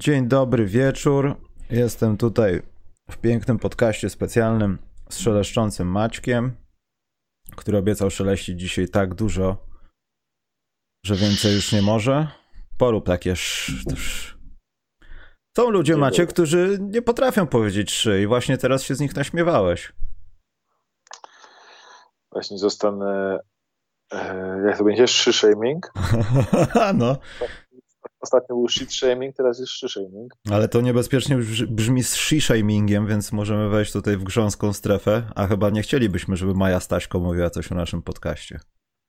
Dzień dobry, wieczór. Jestem tutaj w pięknym podcaście specjalnym z szeleszczącym Maćkiem, który obiecał szeleścić dzisiaj tak dużo, że więcej już nie może. Porób takie sz... Są ludzie, Macie, którzy nie potrafią powiedzieć szy i właśnie teraz się z nich naśmiewałeś. Właśnie zostanę. E, jak to będzie? Szy shaming? no, Ostatnio był shit shaming, teraz jest szy shaming. ale to niebezpiecznie brz- brzmi z she-shamingiem, więc możemy wejść tutaj w grząską strefę, a chyba nie chcielibyśmy, żeby Maja Staśko mówiła coś o naszym podcaście.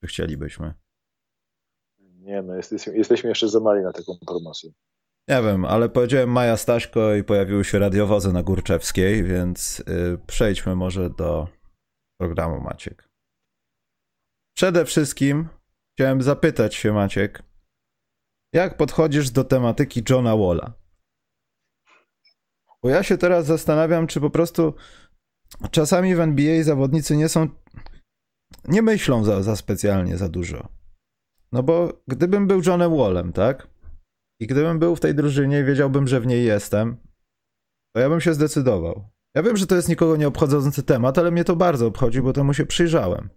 Czy Chcielibyśmy. Nie no, jesteśmy, jesteśmy jeszcze za mali na taką promocję. Nie wiem, ale powiedziałem Maja Staśko i pojawiły się radiowozy na Górczewskiej, więc y, przejdźmy może do programu Maciek. Przede wszystkim chciałem zapytać się, Maciek, jak podchodzisz do tematyki Johna Walla? Bo ja się teraz zastanawiam, czy po prostu czasami w NBA zawodnicy nie są. nie myślą za, za specjalnie za dużo. No bo gdybym był Johnem Wallem, tak? I gdybym był w tej drużynie i wiedziałbym, że w niej jestem, to ja bym się zdecydował. Ja wiem, że to jest nikogo nie obchodzący temat, ale mnie to bardzo obchodzi, bo temu się przyjrzałem.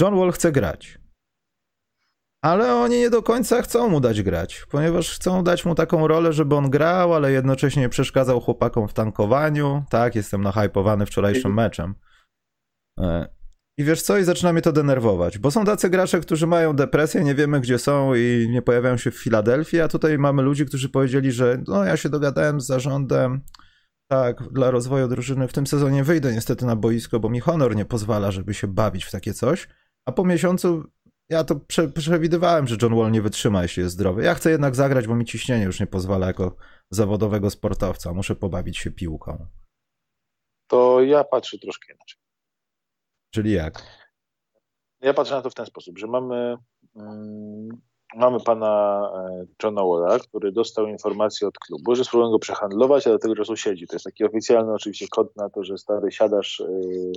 John Wall chce grać. Ale oni nie do końca chcą mu dać grać, ponieważ chcą dać mu taką rolę, żeby on grał, ale jednocześnie nie przeszkadzał chłopakom w tankowaniu. Tak, jestem nahypowany wczorajszym meczem. E, I wiesz co? I zaczyna mnie to denerwować, bo są tacy gracze, którzy mają depresję, nie wiemy gdzie są i nie pojawiają się w Filadelfii, a tutaj mamy ludzi, którzy powiedzieli, że no ja się dogadałem z zarządem, tak, dla rozwoju drużyny w tym sezonie wyjdę niestety na boisko, bo mi honor nie pozwala, żeby się bawić w takie coś, a po miesiącu ja to prze, przewidywałem, że John Wall nie wytrzyma, jeśli jest zdrowy. Ja chcę jednak zagrać, bo mi ciśnienie już nie pozwala jako zawodowego sportowca. Muszę pobawić się piłką. To ja patrzę troszkę inaczej. Czyli jak? Ja patrzę na to w ten sposób, że mamy, mm, mamy pana e, Johna Walla, który dostał informację od klubu, że spróbują go przehandlować, ale tego czasu siedzi. To jest taki oficjalny oczywiście kod na to, że stary siadasz, yy,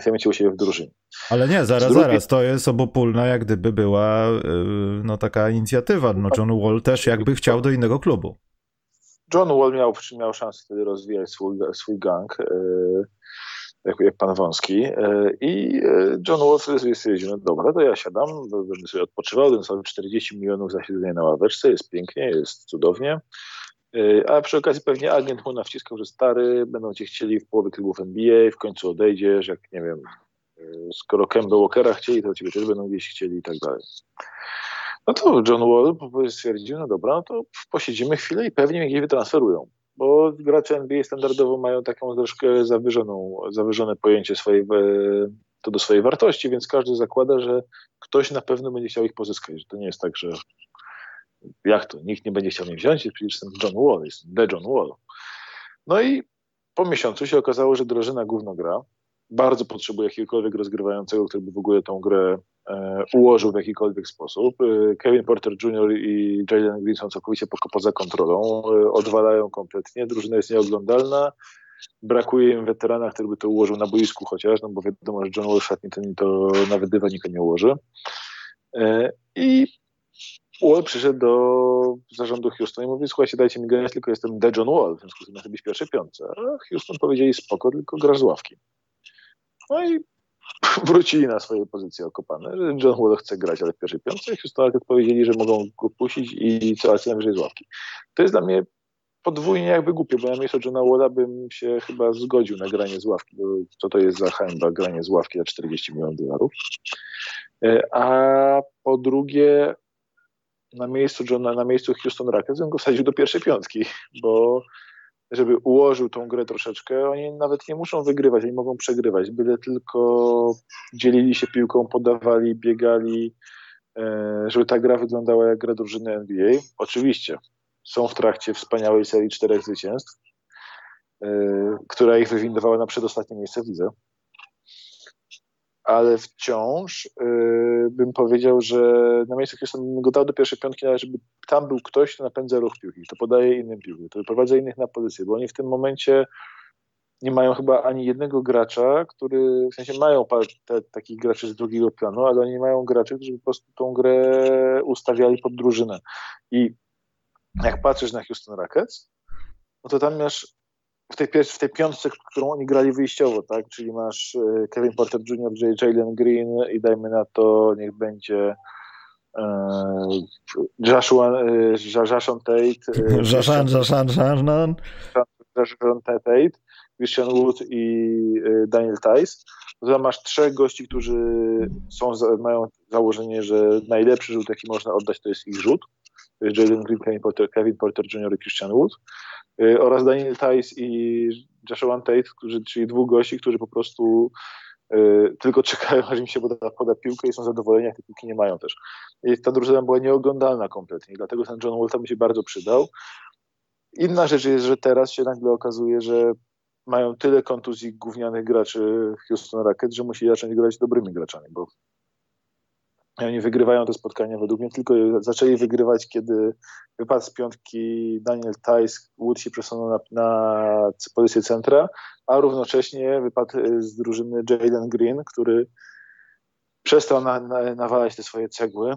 chcemy cię u siebie w drużynie. Ale nie, zaraz, drugiej- zaraz. To jest obopólna, jak gdyby była yy, no taka inicjatywa. No John Wall też jakby chciał do innego klubu. John Wall miał, miał szansę wtedy rozwijać swój, swój gang, e, jak, jak pan Wąski. E, I John Wall wtedy sobie stwierdził, no dobra, to ja siadam, będę sobie odpoczywał, będę sobie 40 milionów za siedzenie na ławeczce, jest pięknie, jest cudownie. E, A przy okazji pewnie agent mu nawciskał, że stary, będą cię chcieli w połowie klubów NBA, w końcu odejdziesz, jak nie wiem, e, skoro Kemba Walkera chcieli, to ciebie też będą gdzieś chcieli i tak dalej. No to John Wall stwierdził, no dobra, no to posiedzimy chwilę i pewnie mnie gdzieś wytransferują. Bo gracze NBA standardowo mają taką troszkę zawyżoną, zawyżone pojęcie swojej, e, to do swojej wartości, więc każdy zakłada, że ktoś na pewno będzie chciał ich pozyskać. To nie jest tak, że jak to, nikt nie będzie chciał mnie wziąć, przecież jestem John Wall, jestem The John Wall. No i po miesiącu się okazało, że drużyna gówno gra. Bardzo potrzebuje jakiegokolwiek rozgrywającego, który by w ogóle tą grę e, ułożył w jakikolwiek sposób. E, Kevin Porter Jr. i Jalen Green są całkowicie po, poza kontrolą, e, odwalają kompletnie, drużyna jest nieoglądalna, brakuje im weterana, który by to ułożył na boisku chociaż, no bo wiadomo, że John Wall w szatni to, to nawet dywanika nie ułoży. E, I Wall przyszedł do zarządu Houston i mówi, słuchajcie, dajcie mi grać, tylko jestem The John Wall, w związku z tym chcę być w pierwszej piątce. A Houston powiedzieli, spoko, tylko grasz z ławki. No i wrócili na swoje pozycje okopane, że John Wall chce grać, ale w pierwszej piątce. Houston powiedzieli, że mogą go puścić i co, co najwyżej z ławki. To jest dla mnie podwójnie jakby głupie, bo na miejscu Johna Walla bym się chyba zgodził na granie z ławki, bo co to jest za hańba, granie z ławki za 40 milionów dolarów. E, A po drugie, na miejscu Johna, na miejscu Houston Rockets bym go wsadził do pierwszej piątki, bo żeby ułożył tą grę troszeczkę, oni nawet nie muszą wygrywać, oni mogą przegrywać, byle tylko dzielili się piłką, podawali, biegali, e, żeby ta gra wyglądała jak gra drużyny NBA. Oczywiście są w trakcie wspaniałej serii czterech zwycięstw, e, która ich wywindowała na przedostatnie miejsce w lidze. Ale wciąż yy, bym powiedział, że na miejscu Houston bym go dał do pierwszej piątki, ale żeby tam był ktoś, kto napędza ruch piłki, kto podaje innym piłkę, kto wyprowadza innych na pozycję, bo oni w tym momencie nie mają chyba ani jednego gracza, który, w sensie mają te, takich graczy z drugiego planu, ale oni nie mają graczy, którzy po prostu tą grę ustawiali pod drużynę. I jak patrzysz na Houston Rockets, no to tam masz w tej, w tej piątce, którą oni grali wyjściowo, tak? Czyli masz e, Kevin Porter Jr., Jalen Green i dajmy na to, niech będzie e, Joshua, e, Tate. Jashon Tate, Christian Wood i Daniel Tice. To masz trzech gości, którzy są, mają założenie, że najlepszy rzut, jaki można oddać, to jest ich rzut. Jalen Green, Kevin Porter, Kevin Porter Jr. i Christian Wood. Y, oraz Daniel Tice i Joshua Tate, którzy, czyli dwóch gości, którzy po prostu y, tylko czekają, aż im się poda, poda piłkę i są zadowoleni, jak te piłki nie mają też. I ta drużyna była nieoglądalna kompletnie, dlatego ten John Wall mi się bardzo przydał. Inna rzecz jest, że teraz się nagle okazuje, że mają tyle kontuzji gównianych graczy Houston Rockets, że musieli zacząć grać dobrymi graczami, bo oni wygrywają te spotkania według mnie, tylko zaczęli wygrywać, kiedy wypadł z piątki Daniel Tice, Wood się przesunął na, na pozycję centra, a równocześnie wypadł z drużyny Jalen Green, który przestał na, na, nawalać te swoje cegły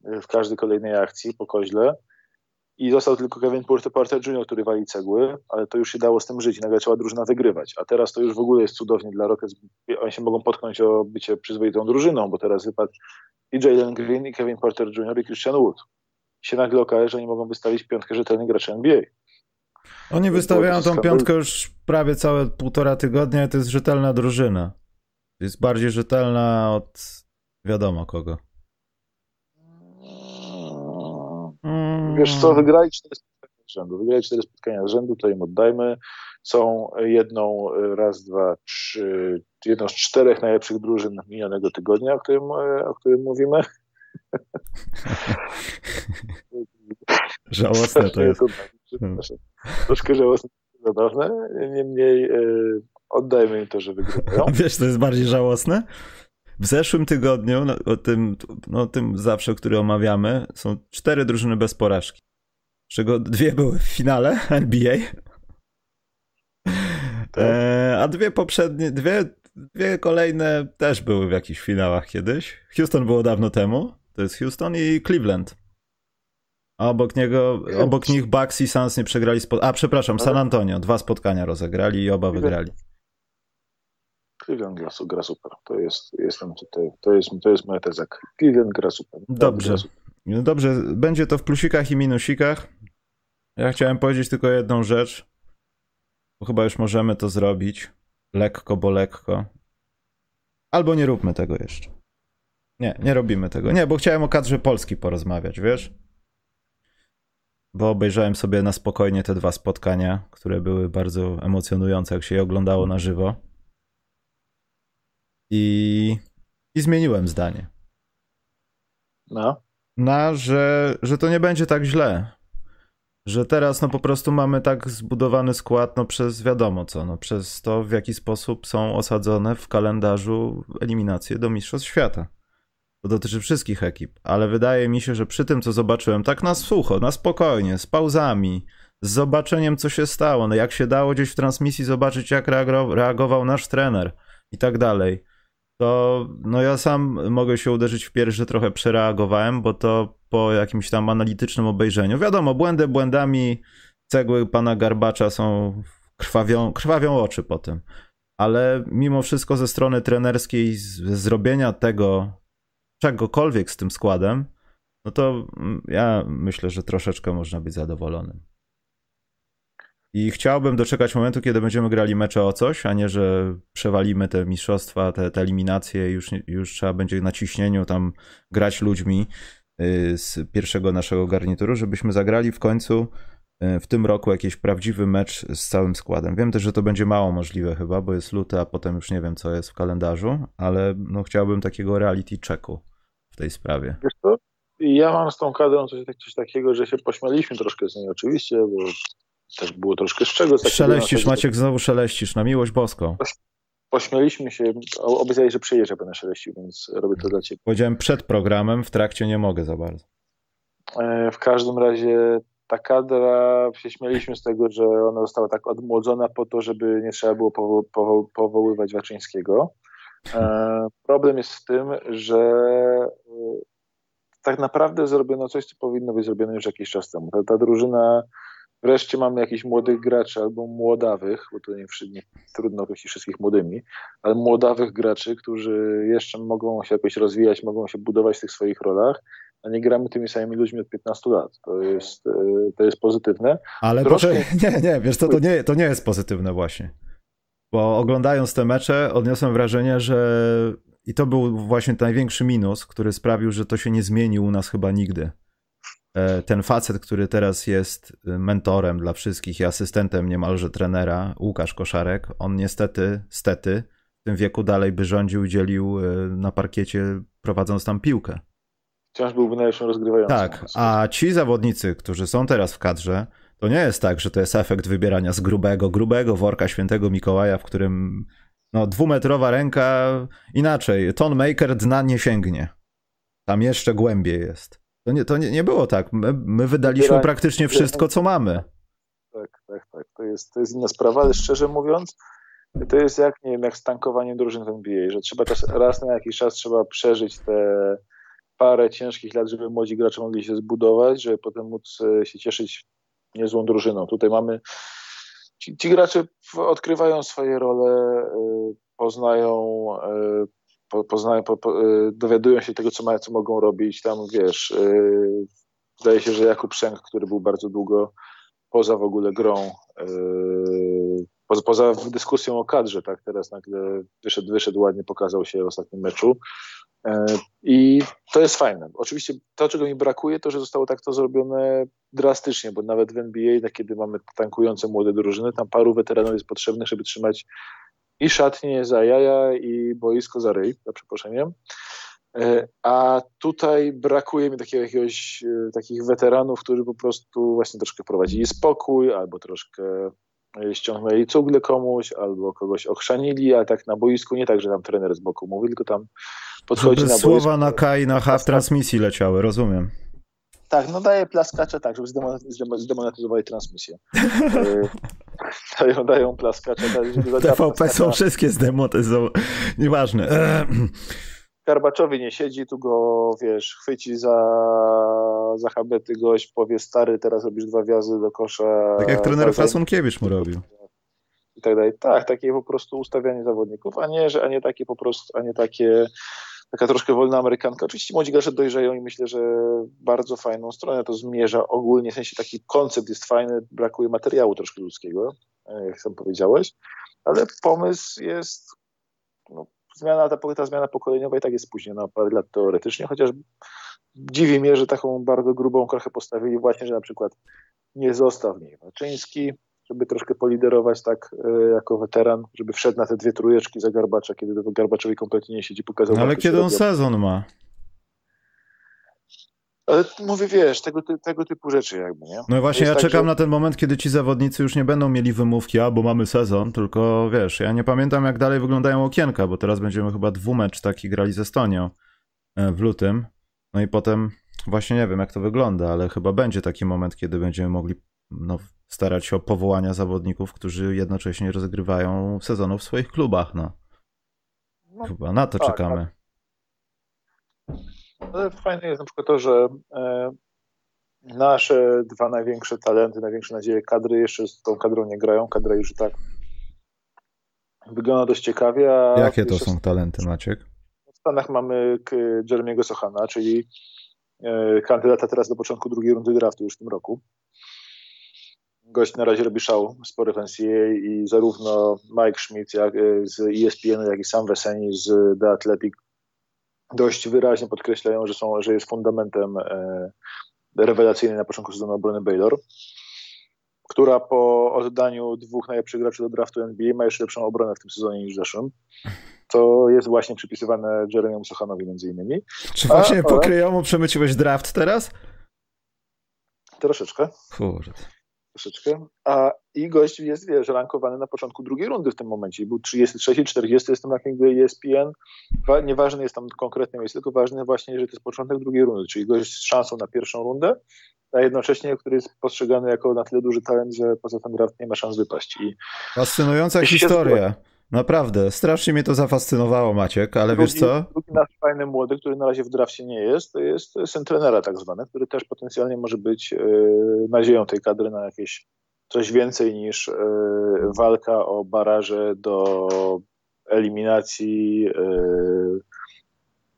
w każdej kolejnej akcji po koźle i został tylko Kevin Porter Jr., który wali cegły, ale to już się dało z tym żyć i nagle trzeba drużyna wygrywać. A teraz to już w ogóle jest cudownie dla Rockets. Oni się mogą potknąć o bycie przyzwoitą drużyną, bo teraz wypadł i Jalen Green, i Kevin Porter Jr., i Christian Wood. Się nagle okaże, że oni mogą wystawić piątkę rzetelnych graczy NBA. Oni wystawiają tą piątkę już prawie całe półtora tygodnia i to jest rzetelna drużyna. Jest bardziej rzetelna od wiadomo kogo. Wiesz co, wygrali cztery spotkania z rzędu. Wygrali cztery spotkania z rzędu, to im oddajmy. Są jedną, raz, dwa, trzy, jedną z czterech najlepszych drużyn minionego tygodnia, o którym, o którym mówimy. Żałosne to jest. Troszkę żałosne, zabawne. Niemniej e, oddajmy im to, że wygrywają. Wiesz, to jest bardziej żałosne? W zeszłym tygodniu, no, o tym, no, tym zawsze, który omawiamy, są cztery drużyny bez porażki. Z czego dwie były w finale NBA. Tak. E, a dwie poprzednie, dwie, dwie kolejne też były w jakichś finałach kiedyś. Houston było dawno temu. To jest Houston i Cleveland. A obok niego, obok nich Bucks i Suns nie przegrali. Spo... A, przepraszam, San Antonio. Dwa spotkania rozegrali i oba wygrali. Cleveland gra, gra super. To jest, jestem tutaj, to jest, to jest moja teza. Cleveland gra super. Dobrze. Gra. No dobrze, będzie to w plusikach i minusikach. Ja chciałem powiedzieć tylko jedną rzecz, bo chyba już możemy to zrobić. Lekko, bo lekko. Albo nie róbmy tego jeszcze. Nie, nie robimy tego. Nie, bo chciałem o kadrze Polski porozmawiać, wiesz? Bo obejrzałem sobie na spokojnie te dwa spotkania, które były bardzo emocjonujące, jak się je oglądało na żywo. I, i zmieniłem zdanie. No. Na, że, że to nie będzie tak źle. Że teraz no po prostu mamy tak zbudowany skład, no przez wiadomo co, no przez to w jaki sposób są osadzone w kalendarzu eliminacje do Mistrzostw Świata. To dotyczy wszystkich ekip, ale wydaje mi się, że przy tym co zobaczyłem, tak na sucho, na spokojnie, z pauzami, z zobaczeniem co się stało, no jak się dało gdzieś w transmisji zobaczyć jak reagował nasz trener i tak dalej to no ja sam mogę się uderzyć w pierś, że trochę przereagowałem, bo to po jakimś tam analitycznym obejrzeniu. Wiadomo, błędy błędami, cegły pana Garbacza są, krwawią, krwawią oczy po tym. Ale mimo wszystko ze strony trenerskiej z zrobienia tego czegokolwiek z tym składem, no to ja myślę, że troszeczkę można być zadowolonym. I chciałbym doczekać momentu, kiedy będziemy grali mecze o coś, a nie, że przewalimy te mistrzostwa, te, te eliminacje, już, już trzeba będzie na ciśnieniu tam grać ludźmi y, z pierwszego naszego garnituru, żebyśmy zagrali w końcu y, w tym roku jakiś prawdziwy mecz z całym składem. Wiem też, że to będzie mało możliwe chyba, bo jest luty, a potem już nie wiem, co jest w kalendarzu, ale no, chciałbym takiego reality checku w tej sprawie. Wiesz co? Ja mam z tą kadrą coś, coś takiego, że się pośmialiśmy troszkę z niej oczywiście, bo też było troszkę z czego. Szeleścisz, Maciek, znowu szeleścisz, na miłość boską. Pośmialiśmy się, obiecali, że przyjeżdżę, będę szeleścił, więc robię to dla ciebie. Powiedziałem przed programem, w trakcie nie mogę za bardzo. E, w każdym razie ta kadra, się śmialiśmy z tego, że ona została tak odmłodzona po to, żeby nie trzeba było powo powo powoływać Waczyńskiego. E, problem jest w tym, że tak naprawdę zrobiono coś, co powinno być zrobione już jakiś czas temu. Ta, ta drużyna, wreszcie mamy jakichś młodych graczy albo młodawych, bo to nie, nie trudno określić wszystkich młodymi, ale młodawych graczy, którzy jeszcze mogą się jakoś rozwijać, mogą się budować w tych swoich rolach, a nie gramy tymi samymi ludźmi od 15 lat. To jest, e, to jest pozytywne. Ale Troszkę... nie, nie, wiesz co, to nie, to nie jest pozytywne właśnie. Bo oglądając te mecze odniosłem wrażenie, że i to był właśnie największy minus, który sprawił, że to się nie zmieni u nas chyba nigdy. E, ten facet, który teraz jest mentorem dla wszystkich i asystentem niemalże trenera, Łukasz Koszarek, on niestety, stety, w tym wieku dalej by rządził i dzielił e, na parkiecie, prowadząc tam piłkę. Wciąż byłby najlepszym rozgrywającym. Tak, a ci zawodnicy, którzy są teraz w kadrze, to nie jest tak, że to jest efekt wybierania z grubego, grubego worka świętego Mikołaja, w którym no, dwumetrowa ręka, inaczej, tonmaker dna nie sięgnie. Tam jeszcze głębiej jest. To nie, to nie, nie było tak. My, my wydaliśmy praktycznie wszystko, co mamy. Tak, tak, tak. To jest, to jest inna sprawa, ale szczerze mówiąc, to jest jak, nie wiem, jak stankowanie drużyn w NBA, że trzeba czas, raz na jakiś czas trzeba przeżyć te parę ciężkich lat, żeby młodzi gracze mogli się zbudować, żeby potem móc e, się cieszyć niezłą drużyną. Tutaj mamy ci, ci gracze odkrywają swoje role, y, poznają, y, poznają po, po, y, dowiadują się tego, co mają, co mogą robić. Tam wiesz, zdaje się, że Jakub Szenk, który był bardzo długo poza w ogóle grą, poza, poza dyskusją o kadrze, tak, teraz nagle wyszedł, wyszedł ładnie, pokazał się w ostatnim meczu. E, I to jest fajne. Oczywiście to, czego mi brakuje, to, że zostało tak to zrobione drastycznie, bo nawet w NBA, kiedy mamy tankujące młode drużyny, tam paru weteranów jest potrzebnych, żeby trzymać i szatnie za jaja, i boisko za ryj, za przeproszeniem. E, a tutaj brakuje mi takiego, jakiegoś, e, takich weteranów, którzy po prostu właśnie troszkę prowadzili spokój, albo troszkę ściągnęli cugle komuś, albo kogoś ochrzanili, a tak na boisku nie tak, że tam trener z boku mówi, tylko tam podchodzi żeby na słowa boisku. na K i na H w transmisji leciały, rozumiem. Tak, no daje plaskacze tak, żeby zdemonetyzowali transmisję. dają, dają plaskacze. Tak, żeby TVP są wszystkie zdemonetyzowane, nieważne. Garbaczowi nie siedzi, tu go, wiesz, chwyci za, za habety gość, powie stary, teraz robisz dwa wjazdy do kosza. Tak jak trener Fasunkiewicz mu robił. I tak dalej. Tak, takie po prostu ustawianie zawodników, a nie, że, a nie takie po prostu, a nie takie taka troszkę wolna amerykanka. Oczywiście młodzi gracze dojrzeją i myślę, że bardzo fajną stronę to zmierza ogólnie, w sensie taki koncept jest fajny, brakuje materiału troszkę ludzkiego, e, jak sam powiedziałeś, ale pomysł jest no, zmiana, ta, ta zmiana pokoleniowa i tak jest spóźniona parę lat teoretycznie, chociaż dziwi mnie, że taką bardzo grubą krachę postawili właśnie, że na przykład nie został w niej Waczyński, żeby troszkę poliderować tak e, jako weteran, żeby wszedł na te dwie trójeczki za Garbacza, kiedy Garbaczowi kompletnie nie siedzi, pokazał. No, ale kiedy on sezon ma? Ale mówię, wiesz, tego, tego typu rzeczy jakby, nie? No właśnie, ja tak, czekam że... na ten moment, kiedy ci zawodnicy już nie będą mieli wymówki, a bo mamy sezon, tylko wiesz, ja nie pamiętam jak dalej wyglądają okienka, bo teraz będziemy chyba dwumecz taki grali z Estonią e, w lutym, no i potem właśnie nie wiem jak to wygląda, ale chyba będzie taki moment, kiedy będziemy mogli no, starać się o powołania zawodników, którzy jednocześnie rozgrywają sezonu w swoich klubach, no. no chyba na to tak, czekamy. Tak. Ale fajne jest na przykład to, że e, nasze dwa największe talenty, największe nadzieje kadry jeszcze z tą kadrą nie grają. Kadra już tak wygląda dość ciekawie. Jakie to są talenty, Maciek? W Stanach mamy Jeremiego Sochana, czyli e, kandydata teraz do początku drugiej rundy draftu już w tym roku. Gość na razie robi show spory w NCAA i zarówno Mike Schmidt jak, e, z ESPN, jak i sam Weseni z The Athletic dość wyraźnie podkreślają, że, są, że jest fundamentem e, na początku sezonu obrony Baylor, która po oddaniu dwóch najlepszych graczy do draftu NBA ma jeszcze lepszą obronę w tym sezonie niż w zeszłym. To jest właśnie przypisywane Jeremiemu Sochanowi między innymi. Czy właśnie A, po kryjomu przemyciłeś draft teraz? Troszeczkę. Kurde troszeczkę, a i gość jest, wiesz, rankowany na początku drugiej rundy w tym momencie. Był 33, 40 jest tam rankingu ESPN. Nieważne jest tam konkretne miejsce, tylko ważne właśnie, że to jest początek drugiej rundy, czyli gość z szansą na pierwszą rundę, a jednocześnie, który jest postrzegany jako na tyle duży talent, że poza ten draft nie ma szans wypaść. I Fascynująca historia. Naprawdę, strasznie mnie to zafascynowało, Maciek, ale drugi, wiesz co? Drugi nasz fajny młody, który na razie w drafcie nie jest, to jest syn trenera tak zwany, który też potencjalnie może być yy, nadzieją tej kadry na jakieś coś więcej niż yy, walka o baraże do eliminacji yy,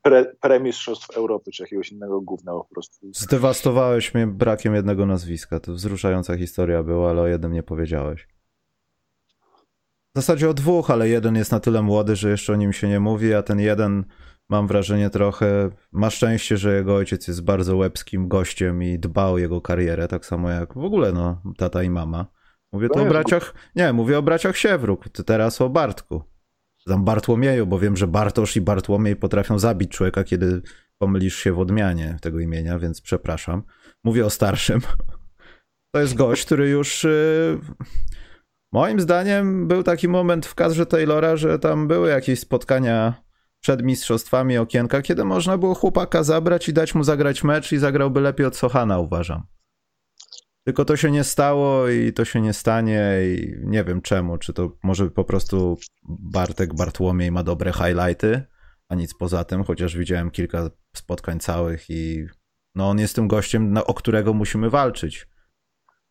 pre, premistrzostw Europy, czy jakiegoś innego gówna po prostu. Zdewastowałeś mnie brakiem jednego nazwiska. To wzruszająca historia była, ale o jednym nie powiedziałeś. W zasadzie o dwóch, ale jeden jest na tyle młody, że jeszcze o nim się nie mówi, a ten jeden mam wrażenie trochę ma szczęście, że jego ojciec jest bardzo łebskim gościem i dba o jego karierę, tak samo jak w ogóle no, tata i mama. Mówię tu o braciach, nie, mówię o braciach Siewruk, teraz o Bartku. Tam Bartłomieju, bo wiem, że Bartosz i Bartłomiej potrafią zabić człowieka, kiedy pomylisz się w odmianie tego imienia, więc przepraszam. Mówię o starszym. To jest gość, który już yy, moim zdaniem był taki moment w kadrze Taylora, że tam były jakieś spotkania przed mistrzostwami okienka, kiedy można było chłopaka zabrać i dać mu zagrać mecz i zagrałby lepiej od Sochana, uważam. Tylko to się nie stało i to się nie stanie i nie wiem czemu. Czy to może po prostu Bartek Bartłomiej ma dobre highlighty, a nic poza tym, chociaż widziałem kilka spotkań całych i no on jest tym gościem, o którego musimy walczyć.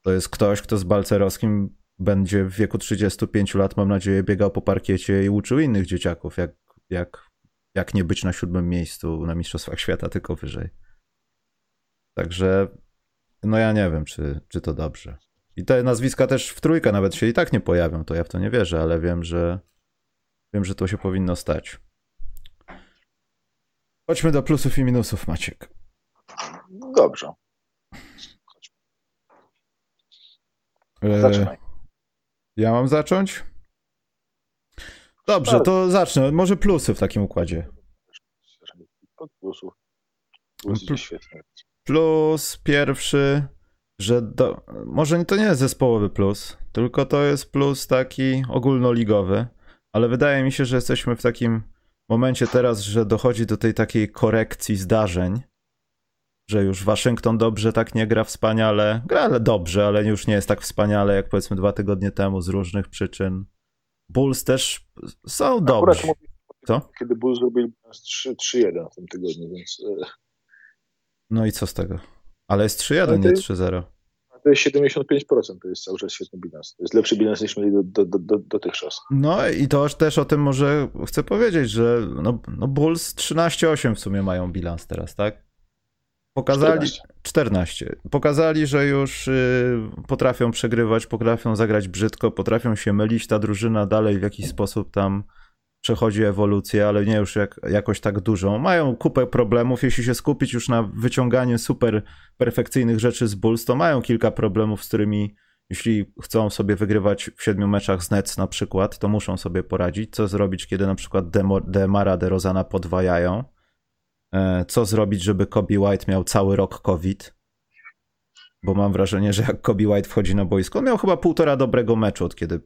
To jest ktoś, kto z Balcerowskim będzie w wieku 35 lat, mam nadzieję, biegał po parkiecie i uczył innych dzieciaków, jak, jak, jak nie być na siódmym miejscu na Mistrzostwach Świata, tylko wyżej. Także no ja nie wiem, czy, czy to dobrze. I te nazwiska też w trójkę nawet się i tak nie pojawią, to ja w to nie wierzę, ale wiem, że wiem, że to się powinno stać. Chodźmy do plusów i minusów, Maciek. Dobrze. E, Zaczynaj. Ja mam zacząć? Dobrze, to zacznę. Może plusy w takim układzie. Plusów. Świetne. Plus pierwszy, że do, może to nie jest zespołowy plus, tylko to jest plus taki ogólnoligowy, ale wydaje mi się, że jesteśmy w takim momencie teraz, że dochodzi do tej takiej korekcji zdarzeń, że już Waszyngton dobrze tak nie gra wspaniale, gra ale dobrze, ale już nie jest tak wspaniale jak powiedzmy dwa tygodnie temu z różnych przyczyn. Bulls też są dobrzy. Co? Kiedy Bulls zrobili 3-1 w tym tygodniu, więc e, no i co z tego? Ale jest 3-1, nie 3-0. To jest 75%, to jest cały czas świetny bilans. To jest lepszy bilans niż mieli do, do, do, dotychczas. No i to też o tym może chcę powiedzieć, że no, no Bulls 13-8 w sumie mają bilans teraz, tak? Pokazali 14. 14. Pokazali, że już y, potrafią przegrywać, potrafią zagrać brzydko, potrafią się mylić. Ta drużyna dalej w jakiś sposób tam przechodzi ewolucję, ale nie już jak, jakoś tak dużą. Mają kupę problemów, jeśli się skupić już na wyciąganiu super perfekcyjnych rzeczy z Bulls, to mają kilka problemów, z którymi jeśli chcą sobie wygrywać w siedmiu meczach z Nets na przykład, to muszą sobie poradzić. Co zrobić, kiedy na przykład Demo, Demara, DeRozana podwajają? E, co zrobić, żeby Kobe White miał cały rok COVID? Bo mam wrażenie, że jak Kobe White wchodzi na boisko, on miał chyba półtora dobrego meczu od kiedy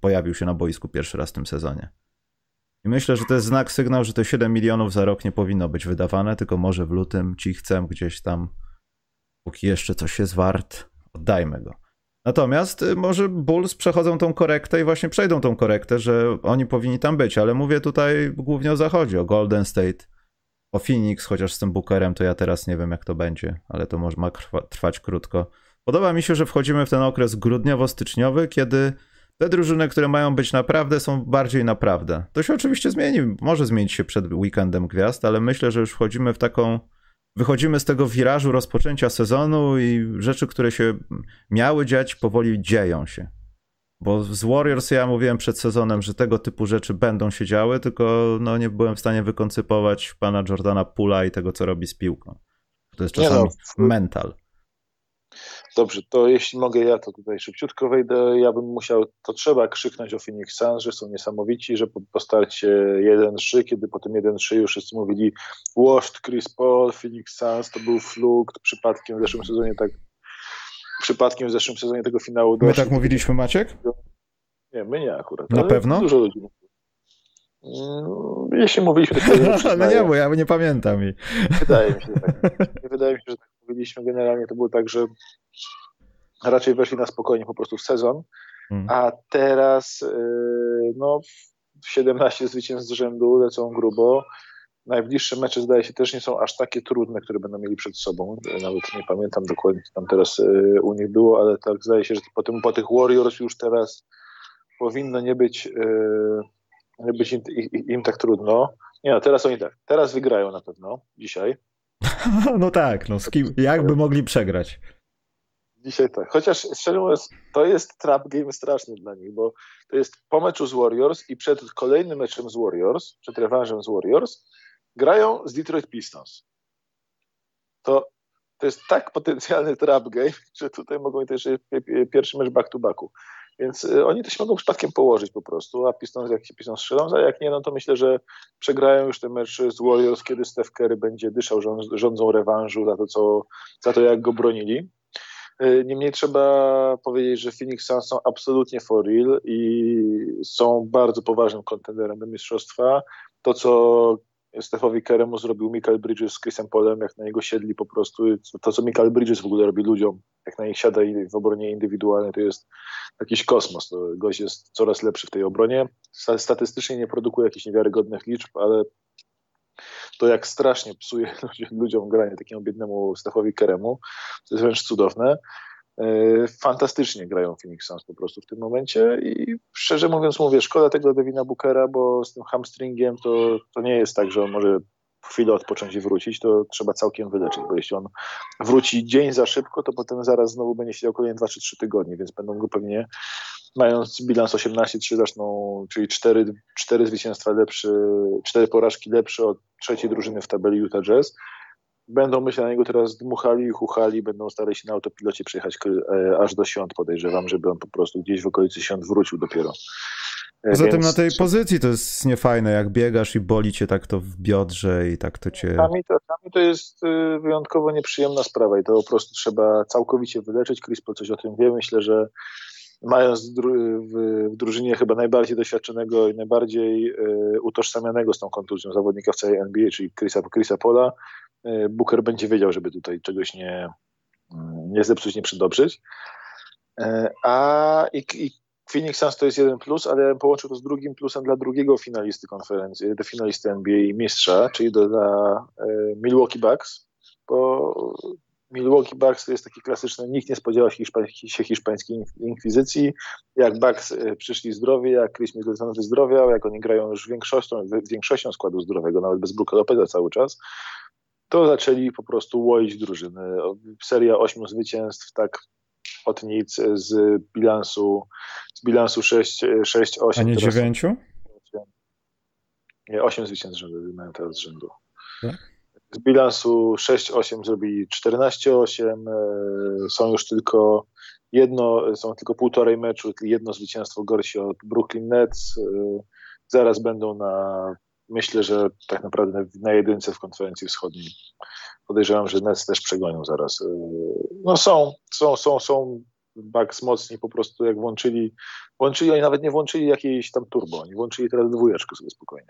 pojawił się na boisku pierwszy raz w tym sezonie. I myślę, że to jest znak, sygnał, że te 7 milionów za rok nie powinno być wydawane, tylko może w lutym ci chcę gdzieś tam, póki jeszcze coś jest wart, oddajmy go. Natomiast y, może Bulls przechodzą tą korektę i właśnie przejdą tą korektę, że oni powinni tam być, ale mówię tutaj głównie o zachodzie, o Golden State, o Phoenix, chociaż z tym Bookerem to ja teraz nie wiem jak to będzie, ale to może ma trwać krótko. Podoba mi się, że wchodzimy w ten okres grudniowo-styczniowy, kiedy te drużyny, które mają być naprawdę, są bardziej naprawdę. To się oczywiście zmieni, może zmienić się przed weekendem gwiazd, ale myślę, że już wchodzimy w taką. Wychodzimy z tego wirażu rozpoczęcia sezonu i rzeczy, które się miały dziać, powoli dzieją się. Bo z Warriors ja mówiłem przed sezonem, że tego typu rzeczy będą się działy, tylko no, nie byłem w stanie wykoncypować pana Jordana Pula i tego, co robi z piłką. To jest czasami no, mental. Dobrze, to jeśli mogę ja, to tutaj szybciutko wejdę. Ja bym musiał, to trzeba krzyknąć o Phoenix Suns, że są niesamowici, że po, po starcie 1-3, kiedy po tym 1-3 już wszyscy mówili washed Chris Paul, Phoenix Suns, to był flukt, przypadkiem w zeszłym sezonie tak przypadkiem w zeszłym sezonie tego finału My tak mówiliśmy, Maciek? Nie, my nie akurat. Na pewno? Dużo ludzi mm, Jeśli mówiliśmy, to No nie, bo ja nie pamiętam. I... Wydaje mi się, że tak. Wydaje mi się, że tak mówiliśmy. Generalnie to było tak, że raczej weszli na spokojnie po prostu w sezon Hmm. A teraz no, 17 zwycięstw z rzędu lecą grubo. Najbliższe mecze zdaje się też nie są aż takie trudne, które będą mieli przed sobą. Nawet nie pamiętam dokładnie, co tam teraz u nich było, ale tak zdaje się, że po, tym, po tych Warriors już teraz powinno nie być, nie być im, im, im tak trudno. Nie no, teraz oni tak, teraz wygrają na pewno, dzisiaj. No tak, no z kim, jakby mogli przegrać. Dzisiaj tak. Chociaż szczerze mówiąc, to jest trap game straszny dla nich, bo to jest po meczu z Warriors i przed kolejnym meczem z Warriors, przed rewanżem z Warriors, grają z Detroit Pistons. To, to jest tak potencjalny trap game, że tutaj mogą też pierwszy mecz back-to-backu. Więc y, oni to się mogą przypadkiem położyć po prostu, a Pistons jak się Pistons strzelą, a jak nie, no to myślę, że przegrają już ten mecz z Warriors, kiedy Steph Curry będzie dyszał rządzą rewanżu za to, co, za to jak go bronili. Y, niemniej trzeba powiedzieć, że Phoenix Suns są absolutnie for real i są bardzo poważnym kontenderem do mistrzostwa. To, co Stefowi Keremu zrobił Michael Bridges z Chrisem Polem, jak na niego siedli po prostu. To, co Michael Bridges w ogóle robi ludziom, jak na nich siada w obronie indywidualnej, to jest jakiś kosmos. To gość jest coraz lepszy w tej obronie. Statystycznie nie produkuje jakichś niewiarygodnych liczb, ale to jak strasznie psuje ludziom granie takiemu biednemu Stefowi Keremu, to jest wręcz cudowne. E, fantastycznie grają Phoenix Suns po prostu w tym momencie i szczerze mówiąc mówię, szkoda tego Devina Bookera, bo z tym hamstringiem to, to nie jest tak, że on może chwilę odpocząć i wrócić, to trzeba całkiem wyleczyć, bo jeśli on wróci dzień za szybko, to potem zaraz znowu będzie siedział kolejne 2 czy 3 tygodnie, więc będą go pewnie mając bilans 18-3 zaczną, czyli 4, 4 zwycięstwa lepsze, 4 porażki lepsze od trzeciej drużyny w tabeli Utah Jazz będą myślę na niego teraz dmuchali i chuchali, będą starali się na autopilocie przejechać e, aż do świąt, podejrzewam, żeby on po prostu gdzieś w okolicy świąt wrócił dopiero. E, Poza Więc... tym na tej pozycji to jest niefajne, jak biegasz i boli cię tak to w biodrze i tak to cię... Czasami to, to jest y, wyjątkowo nieprzyjemna sprawa i to po prostu trzeba całkowicie wyleczyć. Chris Paul coś o tym wie. Myślę, że mając w drużynie chyba najbardziej doświadczonego i najbardziej y, utożsamianego z tą kontuzją zawodnika w całej NBA, czyli Chrisa, Chrisa Pola, Booker będzie wiedział, żeby tutaj czegoś nie, nie zepsuć, nie przydobrzyć. A i, i Phoenix Suns to jest jeden plus, ale połączył to z drugim plusem dla drugiego finalisty konferencji, do finalisty NBA i mistrza, czyli do, dla e, Milwaukee Bucks, bo Milwaukee Bucks to jest taki klasyczny, nikt nie spodziewał się, się hiszpańskiej inkwizycji. Jak Bucks e, przyszli zdrowi, jak Chris Middleton wyzdrowiał, jak oni grają już większością, większością składu zdrowego, nawet bez Brooka Lopeza cały czas, to zaczęli po prostu łoić drużyny. Seria ośmiu zwycięstw tak od nic z bilansu, z bilansu 6-8. A nie 9? Nie, 8 zwycięstw rzędu mają teraz z rzędu. Tak? Z bilansu 6-8 zrobili 14-8. E, są już tylko jedno, są tylko półtorej meczu, jedno zwycięstwo gorsi od Brooklyn Nets. E, zaraz będą na, myślę, że tak naprawdę na jedynce w konferencji wschodniej podejrzewam, że Nets też przegonią zaraz. Y, no są, są, są, są Bucks mocni po prostu jak włączyli, włączyli, oni nawet nie włączyli jakiejś tam turbo, oni włączyli teraz dwójeczkę sobie spokojnie.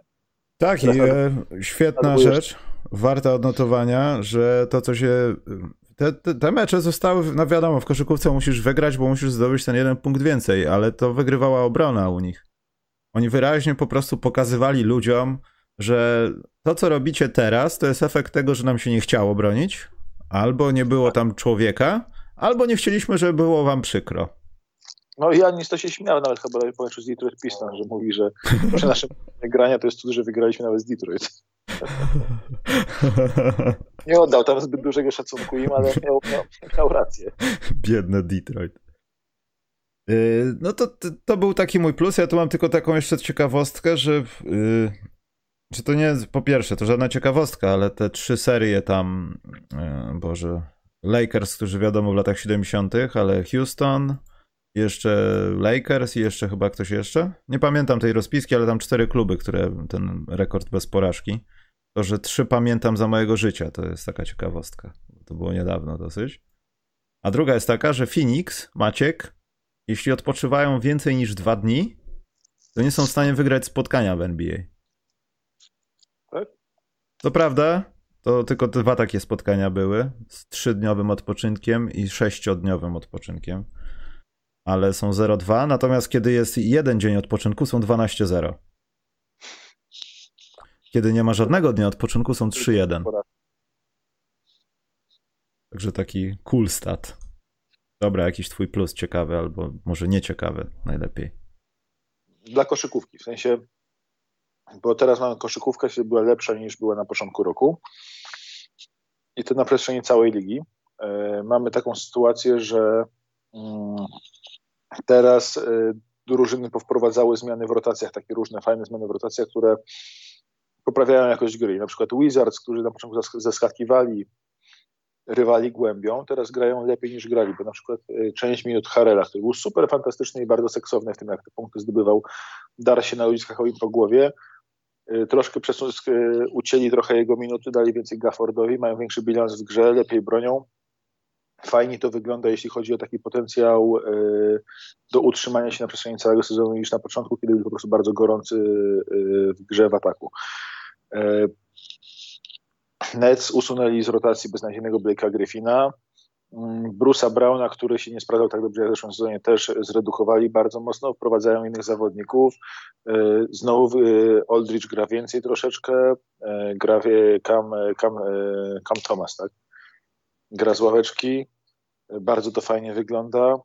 Tak i e, świetna rzecz, warta odnotowania, że to co się, te, te, te, mecze zostały, no wiadomo, w koszykówce musisz wygrać, bo musisz zdobyć ten jeden punkt więcej, ale to wygrywała obrona u nich. Oni wyraźnie po prostu pokazywali ludziom, że to, co robicie teraz, to jest efekt tego, że nam się nie chciało bronić, albo nie było tam człowieka, albo nie chcieliśmy, żeby było wam przykro. No ja to się śmiał nawet chyba powiem z Detroit Pistons, że mówi, że przy naszym grania to jest cud, że wygraliśmy nawet z Detroit. nie oddał tam zbyt dużego szacunku im, ale miał, miał, miał rację. Biedne Detroit. Yy, no to, to był taki mój plus. Ja tu mam tylko taką jeszcze ciekawostkę, że yy, czy to nie po pierwsze, to żadna ciekawostka, ale te trzy serie tam, e, Boże, Lakers, którzy wiadomo w latach 70., ale Houston, jeszcze Lakers i jeszcze chyba ktoś jeszcze. Nie pamiętam tej rozpiski, ale tam cztery kluby, które ten rekord bez porażki. To, że trzy pamiętam za mojego życia, to jest taka ciekawostka. To było niedawno dosyć. A druga jest taka, że Phoenix, Maciek, jeśli odpoczywają więcej niż dwa dni, to nie są w stanie wygrać spotkania w NBA. To prawda, to tylko dwa takie spotkania były z trzydniowym odpoczynkiem i sześciodniowym odpoczynkiem. ale są 0-2, natomiast kiedy jest jeden dzień odpoczynku, są 12-0. Kiedy nie ma żadnego dnia odpoczynku, są 3-1. Także taki cool stat. Dobra, jakiś twój plus ciekawy, albo może nieciekawy najlepiej. Dla koszykówki, w sensie, bo teraz mamy koszykówkę, która była lepsza niż była na początku roku. I to na przestrzeni całej ligi. E, mamy taką sytuację, że mm, teraz e, drużyny powprowadzały zmiany w rotacjach, takie różne fajne zmiany w rotacjach, które poprawiają jakość gry. Na przykład Wizards, którzy na początku zaskakiwali rywali głębią, teraz grają lepiej niż grali, bo na przykład e, część minut Harela, który był super fantastyczny i bardzo seksowny w tym, jak te punkty zdobywał, dar się na uliskach po głowie, troszkę przesun- ucięli trochę jego minuty, dali więcej Gaffordowi, mają większy bilans w grze, lepiej bronią, fajnie to wygląda, jeśli chodzi o taki potencjał e, do utrzymania się na przestrzeni całego sezonu niż na początku, kiedy był po prostu bardzo gorący e, w grze w ataku. E, Nets usunęli z rotacji beznadziejnego Blake'a Griffina. Mm, Bruce'a Browna, który się nie sprawdzał tak dobrze jak w zeszłym sezonie, też zredukowali bardzo mocno, wprowadzają innych zawodników. Znowu Aldridge gra więcej troszeczkę, gra Cam, Cam, Cam Thomas, tak? gra z ławeczki, bardzo to fajnie wygląda.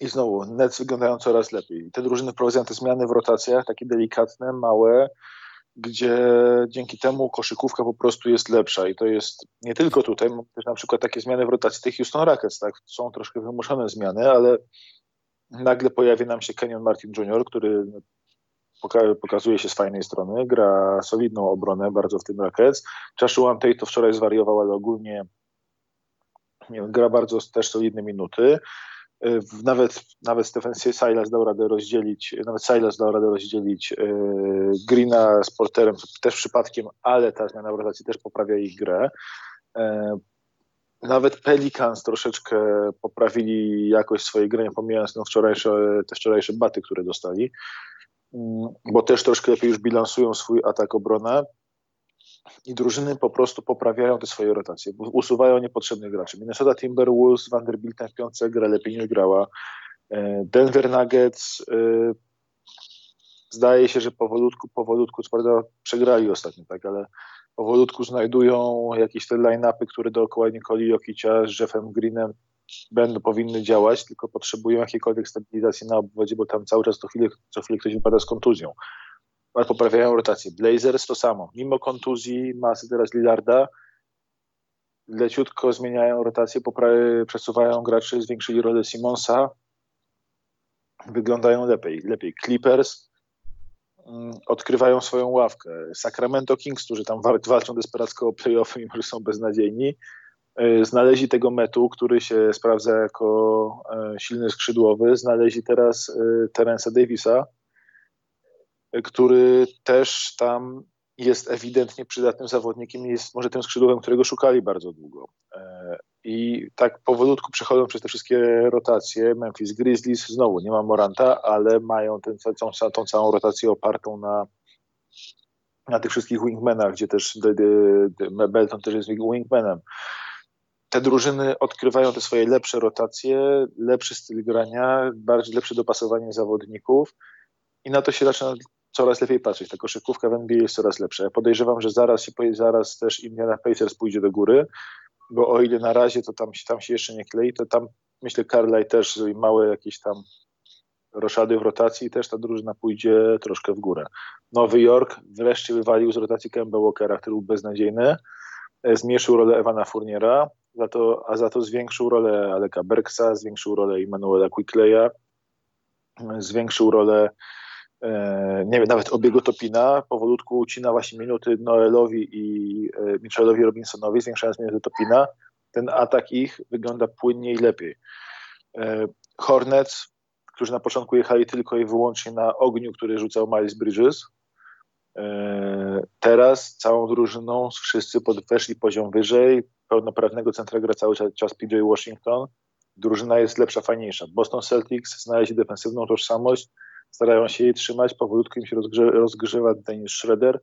I znowu, Nets wyglądają coraz lepiej. Te drużyny wprowadzają te zmiany w rotacjach, takie delikatne, małe, gdzie dzięki temu koszykówka po prostu jest lepsza. I to jest nie tylko tutaj, też na przykład takie zmiany w rotacji tych Houston Rockets, tak? Są troszkę wymuszone zmiany, ale nagle pojawi nam się Kenyon Martin Jr., który pokazuje się z fajnej strony, gra solidną obronę bardzo w tym Rockets. Joshua Tate to wczoraj zwariował, ale ogólnie gra bardzo też solidne minuty. Nawet, nawet Stephen Silas dał radę rozdzielić, nawet Silas dał radę rozdzielić yy, Greena z Porterem, też przypadkiem, ale ta zmiana w rotacji też poprawia ich grę. Yy, nawet Pelicans troszeczkę poprawili jakość swojej gry, pomijając no wczorajsze, te wczorajsze baty, które dostali. Mm, bo też troszkę lepiej już bilansują swój atak obronę i drużyny po prostu poprawiają te swoje rotacje, usuwają niepotrzebnych graczy. Minnesota Timberwolves, Vanderbiltem w piątce gra lepiej niż grała. E, Denver Nuggets e, zdaje się, że powolutku, powolutku, co przegrali ostatnio, tak, ale powolutku znajdują jakieś te line-upy, które dookoła Nikoli Jokicia z Jeffem Greenem będą, powinny działać, tylko potrzebują jakiejkolwiek stabilizacji na obwodzie, bo tam cały czas co chwilę, co chwilę ktoś wypada z kontuzją. Poprawiają rotację. Blazers to samo. Mimo kontuzji masy teraz Lillarda, leciutko zmieniają rotację, przesuwają graczy, zwiększyli rolę Simonsa, wyglądają lepiej. Lepiej. Clippers mm, odkrywają swoją ławkę. Sacramento Kings, którzy tam walczą desperacko o playoffy, mimo że są beznadziejni, E, znaleźli tego metu, który się sprawdza jako e, silny skrzydłowy, znaleźli teraz e, Terensa Davisa, który też tam jest ewidentnie przydatnym zawodnikiem i jest może tym skrzydłowym, którego szukali bardzo długo. I tak powolutku przechodzą przez te wszystkie rotacje. Memphis Grizzlies znowu nie ma Moranta, ale mają ten, tą, tą całą rotację opartą na, na tych wszystkich wingmenach, gdzie też Belton też jest wingmanem te drużyny odkrywają te swoje lepsze rotacje, lepszy styl grania, bardziej lepsze dopasowanie zawodników i na to się zaczyna coraz lepiej patrzeć. Ta koszykówka w NBA jest coraz lepsza. Ja podejrzewam, że zaraz, zaraz też Indiana Pacers pójdzie do góry, bo o ile na razie to tam, tam się jeszcze nie klei, to tam myślę Carlisle też małe jakieś tam roszady w rotacji i też ta drużyna pójdzie troszkę w górę. Nowy Jork wreszcie wywalił z rotacji Kemba Walkera, który był beznadziejny, zmniejszył rolę Ewana Fourniera, za to, a za to zwiększył rolę Aleka Bergsa, zwiększył rolę Immanuela Quickleya, zwiększył rolę e, nie wiem, nawet obiegu Topina, powolutku ucina właśnie minuty Noelowi i e, Mitchellowi Robinsonowi, zwiększając minuty Topina. Ten atak ich wygląda płynniej i lepiej. E, Hornets, którzy na początku jechali tylko i wyłącznie na ogniu, który rzucał Miles Bridges, teraz całą drużyną wszyscy weszli poziom wyżej, pełnoprawnego centra gra cały czas PJ Washington. Drużyna jest lepsza, fajniejsza. Boston Celtics znaleźli defensywną tożsamość, starają się jej trzymać, powolutku im się rozgrze rozgrzewa Dennis Schroeder.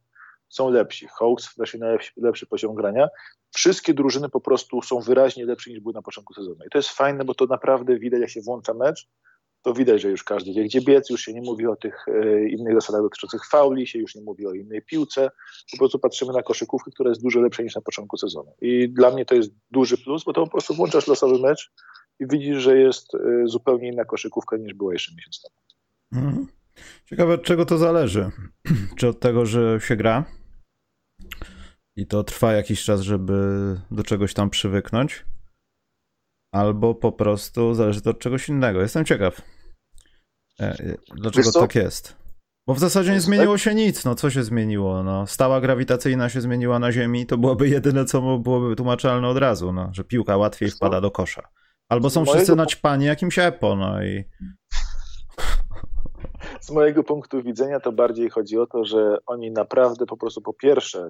są lepsi. Hawks weszli na lepszy, lepszy poziom grania. Wszystkie drużyny po prostu są wyraźnie lepsze niż były na początku sezonu. I to jest fajne, bo to naprawdę widać, jak się włącza mecz, to widać, że już każdy wie, gdzie biec, już się nie mówi o tych e, innych zasadach dotyczących fauli, się już nie mówi o innej piłce. Po prostu patrzymy na koszykówkę, która jest dużo lepsza niż na początku sezonu. I dla mnie to jest duży plus, bo to po prostu włączasz losowy mecz i widzisz, że jest e, zupełnie inna koszykówka niż była jeszcze miesiąc temu. Mhm. Ciekawe, od czego to zależy. Czy od tego, że się gra i to trwa jakiś czas, żeby do czegoś tam przywyknąć, albo po prostu zależy to od czegoś innego. Jestem ciekaw, e, dlaczego tak jest. Bo w zasadzie nie zmieniło się nic. No co się zmieniło? No, stała grawitacyjna się zmieniła na Ziemi, to byłoby jedyne, co byłoby tłumaczalne od razu, no, że piłka łatwiej wpada do kosza. Albo są wszyscy naćpani jakimś EPO, no i z mojego punktu widzenia to bardziej chodzi o to, że oni naprawdę po prostu po pierwsze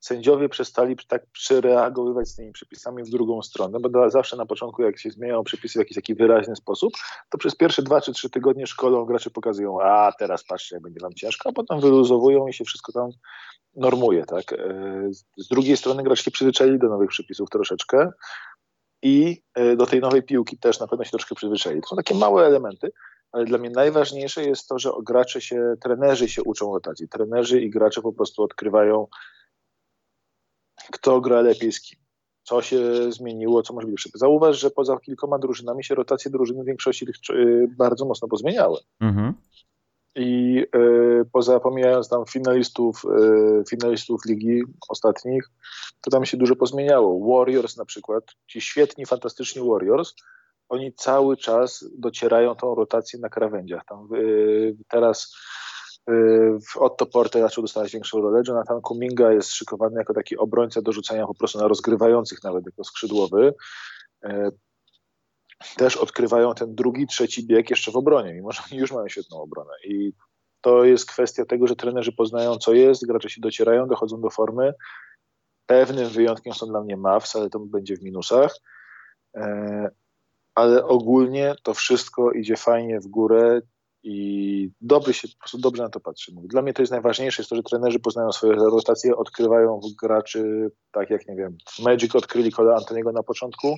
sędziowie przestali tak przereagowywać z tymi przepisami w drugą stronę, bo zawsze na początku, jak się zmieniają przepisy w jakiś taki wyraźny sposób, to przez pierwsze dwa czy trzy tygodnie szkolą gracze pokazują, a teraz patrzcie, jak będzie wam ciężko, a potem wyluzowują i się wszystko tam normuje, tak. E, z drugiej strony gracze się przyzwyczaili do nowych przepisów troszeczkę i e, do tej nowej piłki też na pewno się troszkę przyzwyczaili. To są takie małe elementy, ale dla mnie najważniejsze jest to, że gracze się, trenerzy się uczą rotacji. Trenerzy i gracze po prostu odkrywają, kto gra lepiej z kim. Co się zmieniło, co może być lepsze. Zauważ, że poza kilkoma drużynami się rotacje drużyny w większości tych y, bardzo mocno pozmieniały. Mhm. I y, poza pomijając tam finalistów, y, finalistów ligi ostatnich, to tam się dużo pozmieniało. Warriors na przykład, ci świetni, fantastyczni Warriors, oni cały czas docierają tą rotację na krawędziach. Tam, yy, teraz yy, Otto Porter zaczął dostawać większą rolę. Jonathan Kuminga jest szykowany jako taki obrońca do rzucania po prostu na rozgrywających nawet jako skrzydłowy. Yy, też odkrywają ten drugi, trzeci bieg jeszcze w obronie, mimo że oni już mają świetną obronę. I to jest kwestia tego, że trenerzy poznają, co jest, gracze się docierają, dochodzą do formy. Pewnym wyjątkiem są dla mnie Mavs, ale to będzie w minusach. Ale ogólnie to wszystko idzie fajnie w górę i dobrze się, po prostu dobrze na to patrzy. Dla mnie to jest najważniejsze, jest to, że trenerzy poznają swoje rotacje, odkrywają graczy, tak jak, nie wiem, Magic odkryli Kola Antoniego na początku,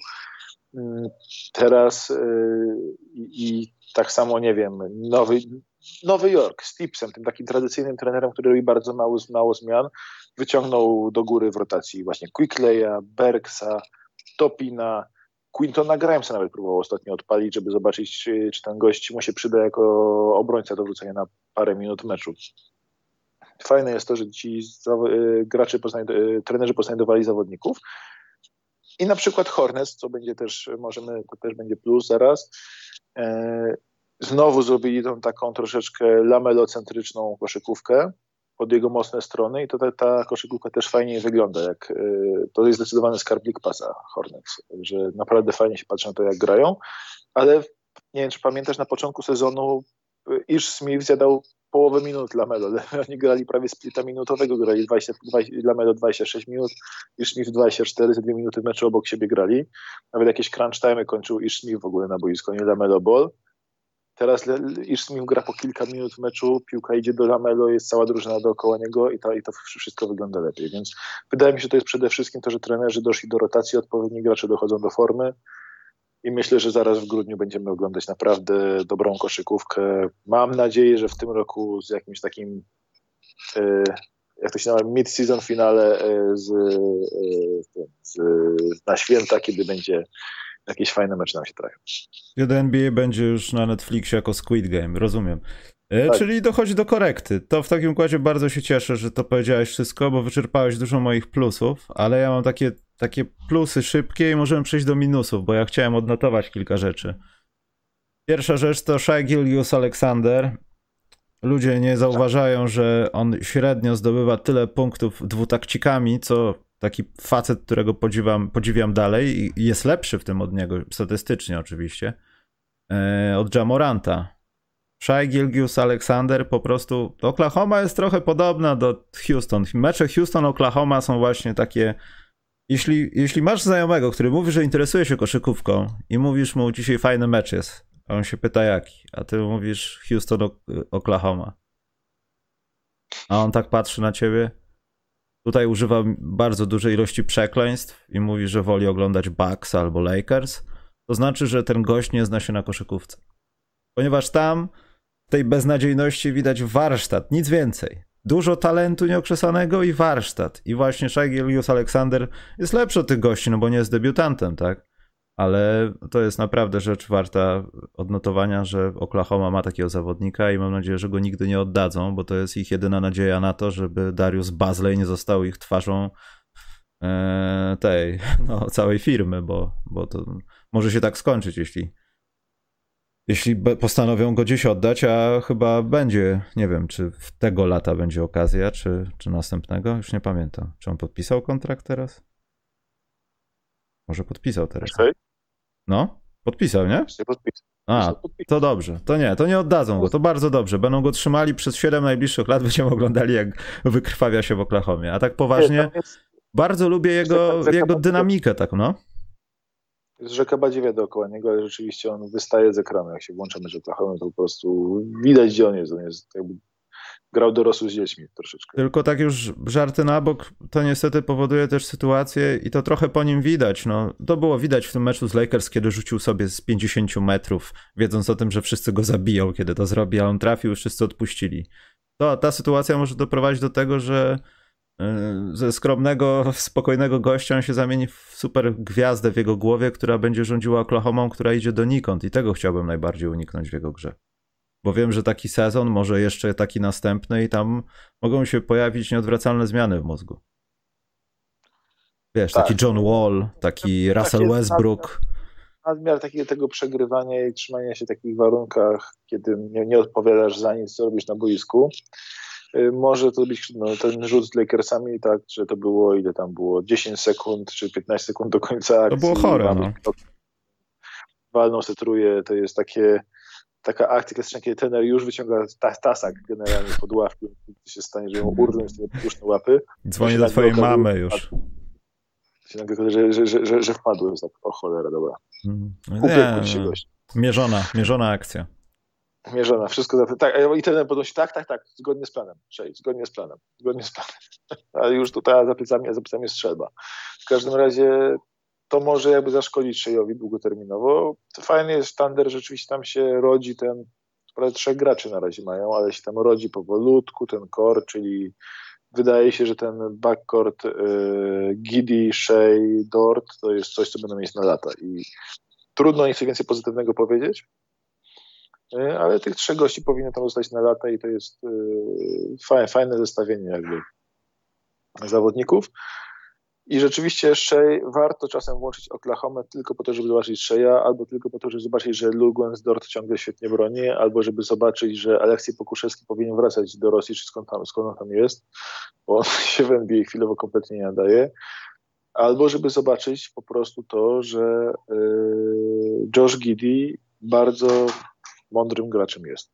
mm, teraz yy, i tak samo, nie wiem, Nowy, Nowy Jork z Tipsem, tym takim tradycyjnym trenerem, który robi bardzo mało, mało zmian, wyciągnął do góry w rotacji właśnie Quickleya, Bergsa, Topina, Quintona Grimesa nawet próbował ostatnio odpalić, żeby zobaczyć, czy, czy ten gość mu się przyda jako obrońca do wrócenia na parę minut meczu. Fajne jest to, że ci y, gracze, y, trenerzy poznajdowali zawodników. I na przykład Hornets, co będzie też, możemy, to też będzie plus zaraz, e, znowu zrobili tą taką troszeczkę lamelocentryczną koszykówkę, pod jego mocne strony i to ta, ta koszykówka też fajnie wygląda. Jak, y, to jest zdecydowany skarbnik pasa Hornets, że naprawdę fajnie się patrzy na to, jak grają, ale nie wiem, czy pamiętasz, na początku sezonu y, Ish Smith zjadał połowę minut Lamelo. Oni grali prawie splita minutowego, grali 20, 20, Lamelo 26 minut, Ish Smith 24, ze dwie minuty meczu obok siebie grali. Nawet jakieś crunch time kończył Ish Smith w ogóle na boisku, nie Lamelo Ball. Teraz Iszmim gra po kilka minut w meczu, piłka idzie do Lamelo, jest cała drużyna dookoła niego i to, i to wszystko wygląda lepiej. Więc wydaje mi się, że to jest przede wszystkim to, że trenerzy doszli do rotacji, odpowiedni gracze dochodzą do formy i myślę, że zaraz w grudniu będziemy oglądać naprawdę dobrą koszykówkę. Mam nadzieję, że w tym roku z jakimś takim e, jak to się nazywa, mid-season finale e, z, e, z, na święta, kiedy będzie jakieś fajne mecze nam się trafią. Kiedy NBA będzie już na Netflixie jako Squid Game, rozumiem. E, tak. Czyli dochodzi do korekty. To w takim układzie bardzo się cieszę, że to powiedziałeś wszystko, bo wyczerpałeś dużo moich plusów, ale ja mam takie, takie plusy szybkie i możemy przejść do minusów, bo ja chciałem odnotować kilka rzeczy. Pierwsza rzecz to Shai Gilgius Alexander. Ludzie nie zauważają, że on średnio zdobywa tyle punktów dwutakcikami, co taki facet, którego podziwiam, podziwiam dalej i jest lepszy w tym od niego, statystycznie oczywiście, e, od Jamoranta. Shai Gilgius Alexander po prostu. Oklahoma jest trochę podobna do Houston. Mecze Houston-Oklahoma są właśnie takie. Jeśli, jeśli masz znajomego, który mówi, że interesuje się koszykówką i mówisz mu dzisiaj fajny mecz jest, a on się pyta jaki, a ty mówisz Houston-Oklahoma. A on tak patrzy na ciebie Tutaj używa bardzo dużej ilości przekleństw i mówi, że woli oglądać Bucks albo Lakers. To znaczy, że ten gość nie zna się na koszykówce. Ponieważ tam w tej beznadziejności widać warsztat, nic więcej. Dużo talentu nieokrzesanego i warsztat. I właśnie Shai Gilgius Alexander jest lepszy od tych gości, no bo nie jest debiutantem, tak? Ale to jest naprawdę rzecz warta odnotowania, że Oklahoma ma takiego zawodnika i mam nadzieję, że go nigdy nie oddadzą, bo to jest ich jedyna nadzieja na to, żeby Darius Bazley nie został ich twarzą e, tej, no, całej firmy, bo, bo to może się tak skończyć, jeśli jeśli postanowią go gdzieś oddać, a chyba będzie, nie wiem, czy w tego lata będzie okazja, czy, czy następnego, już nie pamiętam. Czy on podpisał kontrakt teraz? Może podpisał teraz. No, podpisał, nie? A, to dobrze. To nie, to nie oddadzą go. To bardzo dobrze. Będą go trzymali przez 7 najbliższych lat. Będziemy oglądali, jak wykrwawia się w Oklahomie. A tak poważnie, bardzo lubię jego, jego dynamikę, tak, no. Jest rzeka badziewia dookoła niego, ale rzeczywiście on wystaje z ekranu. Jak się włącza mecz Oklahoma, to po prostu widać, gdzie on jest. On jest jakby grał dorosły z dziećmi troszeczkę. Tylko tak już żarty na bok, to niestety powoduje też sytuację i to trochę po nim widać. No, to było widać w tym meczu z Lakers, kiedy rzucił sobie z 50 metrów, wiedząc o tym, że wszyscy go zabiją, kiedy to zrobi, a on trafił wszyscy odpuścili. To, ta sytuacja może doprowadzić do tego, że y, ze skromnego, spokojnego gościa on się zamieni w super gwiazdę w jego głowie, która będzie rządziła Oklahomą, która idzie donikąd i tego chciałbym najbardziej uniknąć w jego grze bo wiem, że taki sezon, może jeszcze taki następny i tam mogą się pojawić nieodwracalne zmiany w mózgu. Wiesz, tak. taki John Wall, taki tak Russell Westbrook. Nadmiar takiego tego przegrywania i trzymania się w takich warunkach, kiedy nie, nie odpowiadasz za nic, co robisz na boisku. Y, może to być no, ten rzut z Lakersami, tak, że to było, ile tam było, 10 sekund czy 15 sekund do końca akcji. To było chore, no. Walną se truje, to jest takie taka akcja klasyczna, kiedy trener już wyciąga tasak generalnie pod ławki, to się stanie, że ją urwą z puszne łapy. Dzwoni do twojej mamy już. Się nagle, że, że, że, że, że wpadły, jest tak, o cholera, dobra. Mm. Nie, się gość. Mierzona, mierzona akcja. Mierzona, wszystko za tak, i trener podnosi, tak, tak, tak, zgodnie z planem, Cześć, zgodnie z planem, zgodnie z planem. Ale już tutaj za plecami, za plecami strzelba. W każdym razie to może jakby zaszkodzić Szejowi długoterminowo. Fajny jest sztander, rzeczywiście tam się rodzi ten, prawie trzech graczy na razie mają, ale się tam rodzi powolutku ten core, czyli wydaje się, że ten backcourt y, Giddy, Shea, Dort to jest coś, co będą mieć na lata i trudno nic więcej pozytywnego powiedzieć, y, ale tych trzech gości powinno tam zostać na lata i to jest y, fajne, fajne zestawienie jakby zawodników. I rzeczywiście jeszcze warto czasem włączyć Oklahoma tylko po to, żeby zobaczyć Sheya, albo tylko po to, żeby zobaczyć, że Lugans Dort ciągle świetnie broni, albo żeby zobaczyć, że Aleksiej Pokuszewski powinien wracać do Rosji, czy skąd, tam, skąd on tam jest, bo on się w NBA chwilowo kompletnie nie nadaje. Albo żeby zobaczyć po prostu to, że yy, Josh Giddy bardzo mądrym graczem jest.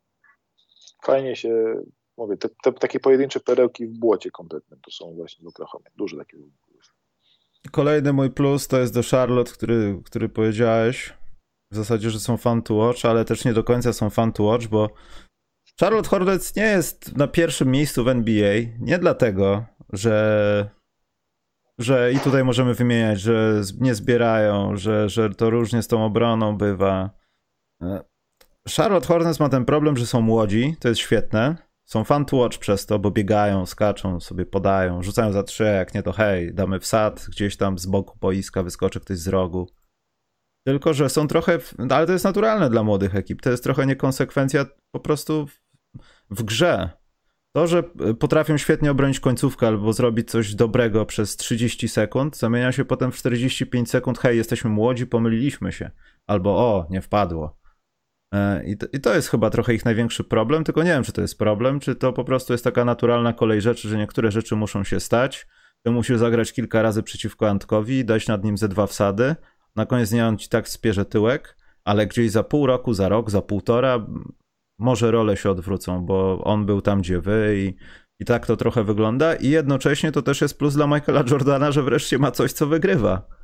Fajnie się, mówię, te, te, takie pojedyncze perełki w błocie kompletnym to są właśnie w Oklahoma. Dużo takich Kolejny mój plus to jest do Charlotte, który, który powiedziałeś. W zasadzie, że są fun to watch, ale też nie do końca są fun to watch, bo Charlotte Hornets nie jest na pierwszym miejscu w NBA nie dlatego, że że i tutaj możemy wymieniać, że nie zbierają, że, że to różnie z tą obroną bywa. E, Charlotte Hornets ma ten problem, że są młodzi, to jest świetne, są fun to watch przez to, bo biegają, skaczą, sobie podają, rzucają za trzy, jak nie to hej, damy wsad, gdzieś tam z boku boiska wyskoczy ktoś z rogu. Tylko, że są trochę, ale to jest naturalne dla młodych ekip, to jest trochę niekonsekwencja po prostu w, w grze. To, że potrafią świetnie obronić końcówkę albo zrobić coś dobrego przez 30 sekund, zamienia się potem w 45 sekund, hej, jesteśmy młodzi, pomyliliśmy się. Albo o, nie wpadło. E, I to, I to, jest chyba trochę ich największy problem, tylko nie wiem, czy to jest problem, czy to po prostu jest taka naturalna kolej rzeczy, że niektóre rzeczy muszą się stać. To musisz zagrać kilka razy przeciwko Antkowi, dać nad nim ze dwa wsady. Na koniec dnia on ci tak spierze tyłek, ale gdzieś za pół roku, za rok, za półtora może role się odwrócą, bo on był tam, gdzie wy i, i tak to trochę wygląda. I jednocześnie to też jest plus dla Michaela Jordana, że wreszcie ma coś, co wygrywa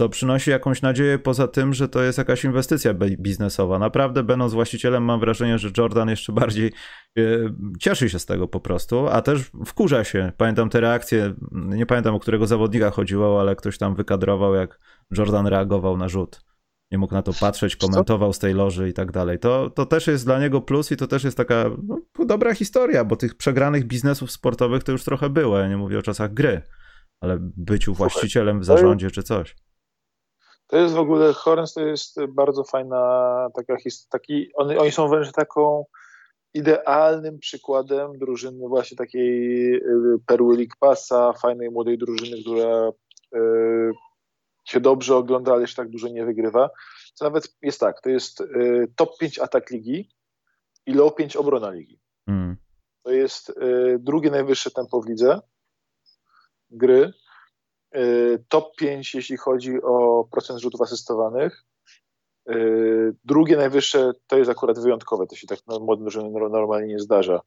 to przynosi jakąś nadzieję poza tym, że to jest jakaś inwestycja biznesowa. Naprawdę, będąc właścicielem, mam wrażenie, że Jordan jeszcze bardziej e, cieszy się z tego po prostu, a też wkurza się. Pamiętam te reakcje, nie pamiętam o którego zawodnika chodziło, ale ktoś tam wykadrował, jak Jordan reagował na rzut. Nie mógł na to patrzeć, komentował z tej loży i tak dalej. To, to też jest dla niego plus i to też jest taka no, dobra historia, bo tych przegranych biznesów sportowych to już trochę było. Ja nie mówię o czasach gry, ale byciu właścicielem w zarządzie czy coś. To jest w ogóle, Horens to jest bardzo fajna taka taki, oni, oni są wręcz taką idealnym przykładem drużyny właśnie takiej y, perły League Passa, fajnej młodej drużyny, która y, się dobrze ogląda, ale jeszcze tak dużo nie wygrywa. To nawet jest tak, to jest y, top 5 atak ligi i low 5 obrona ligi. Mm. To jest drugie najwyższe tempo w lidze gry Y, top 5, jeśli chodzi o procent rzutów asystowanych. Y, drugie najwyższe to jest akurat wyjątkowe, to się tak młodym normalnie nie zdarza.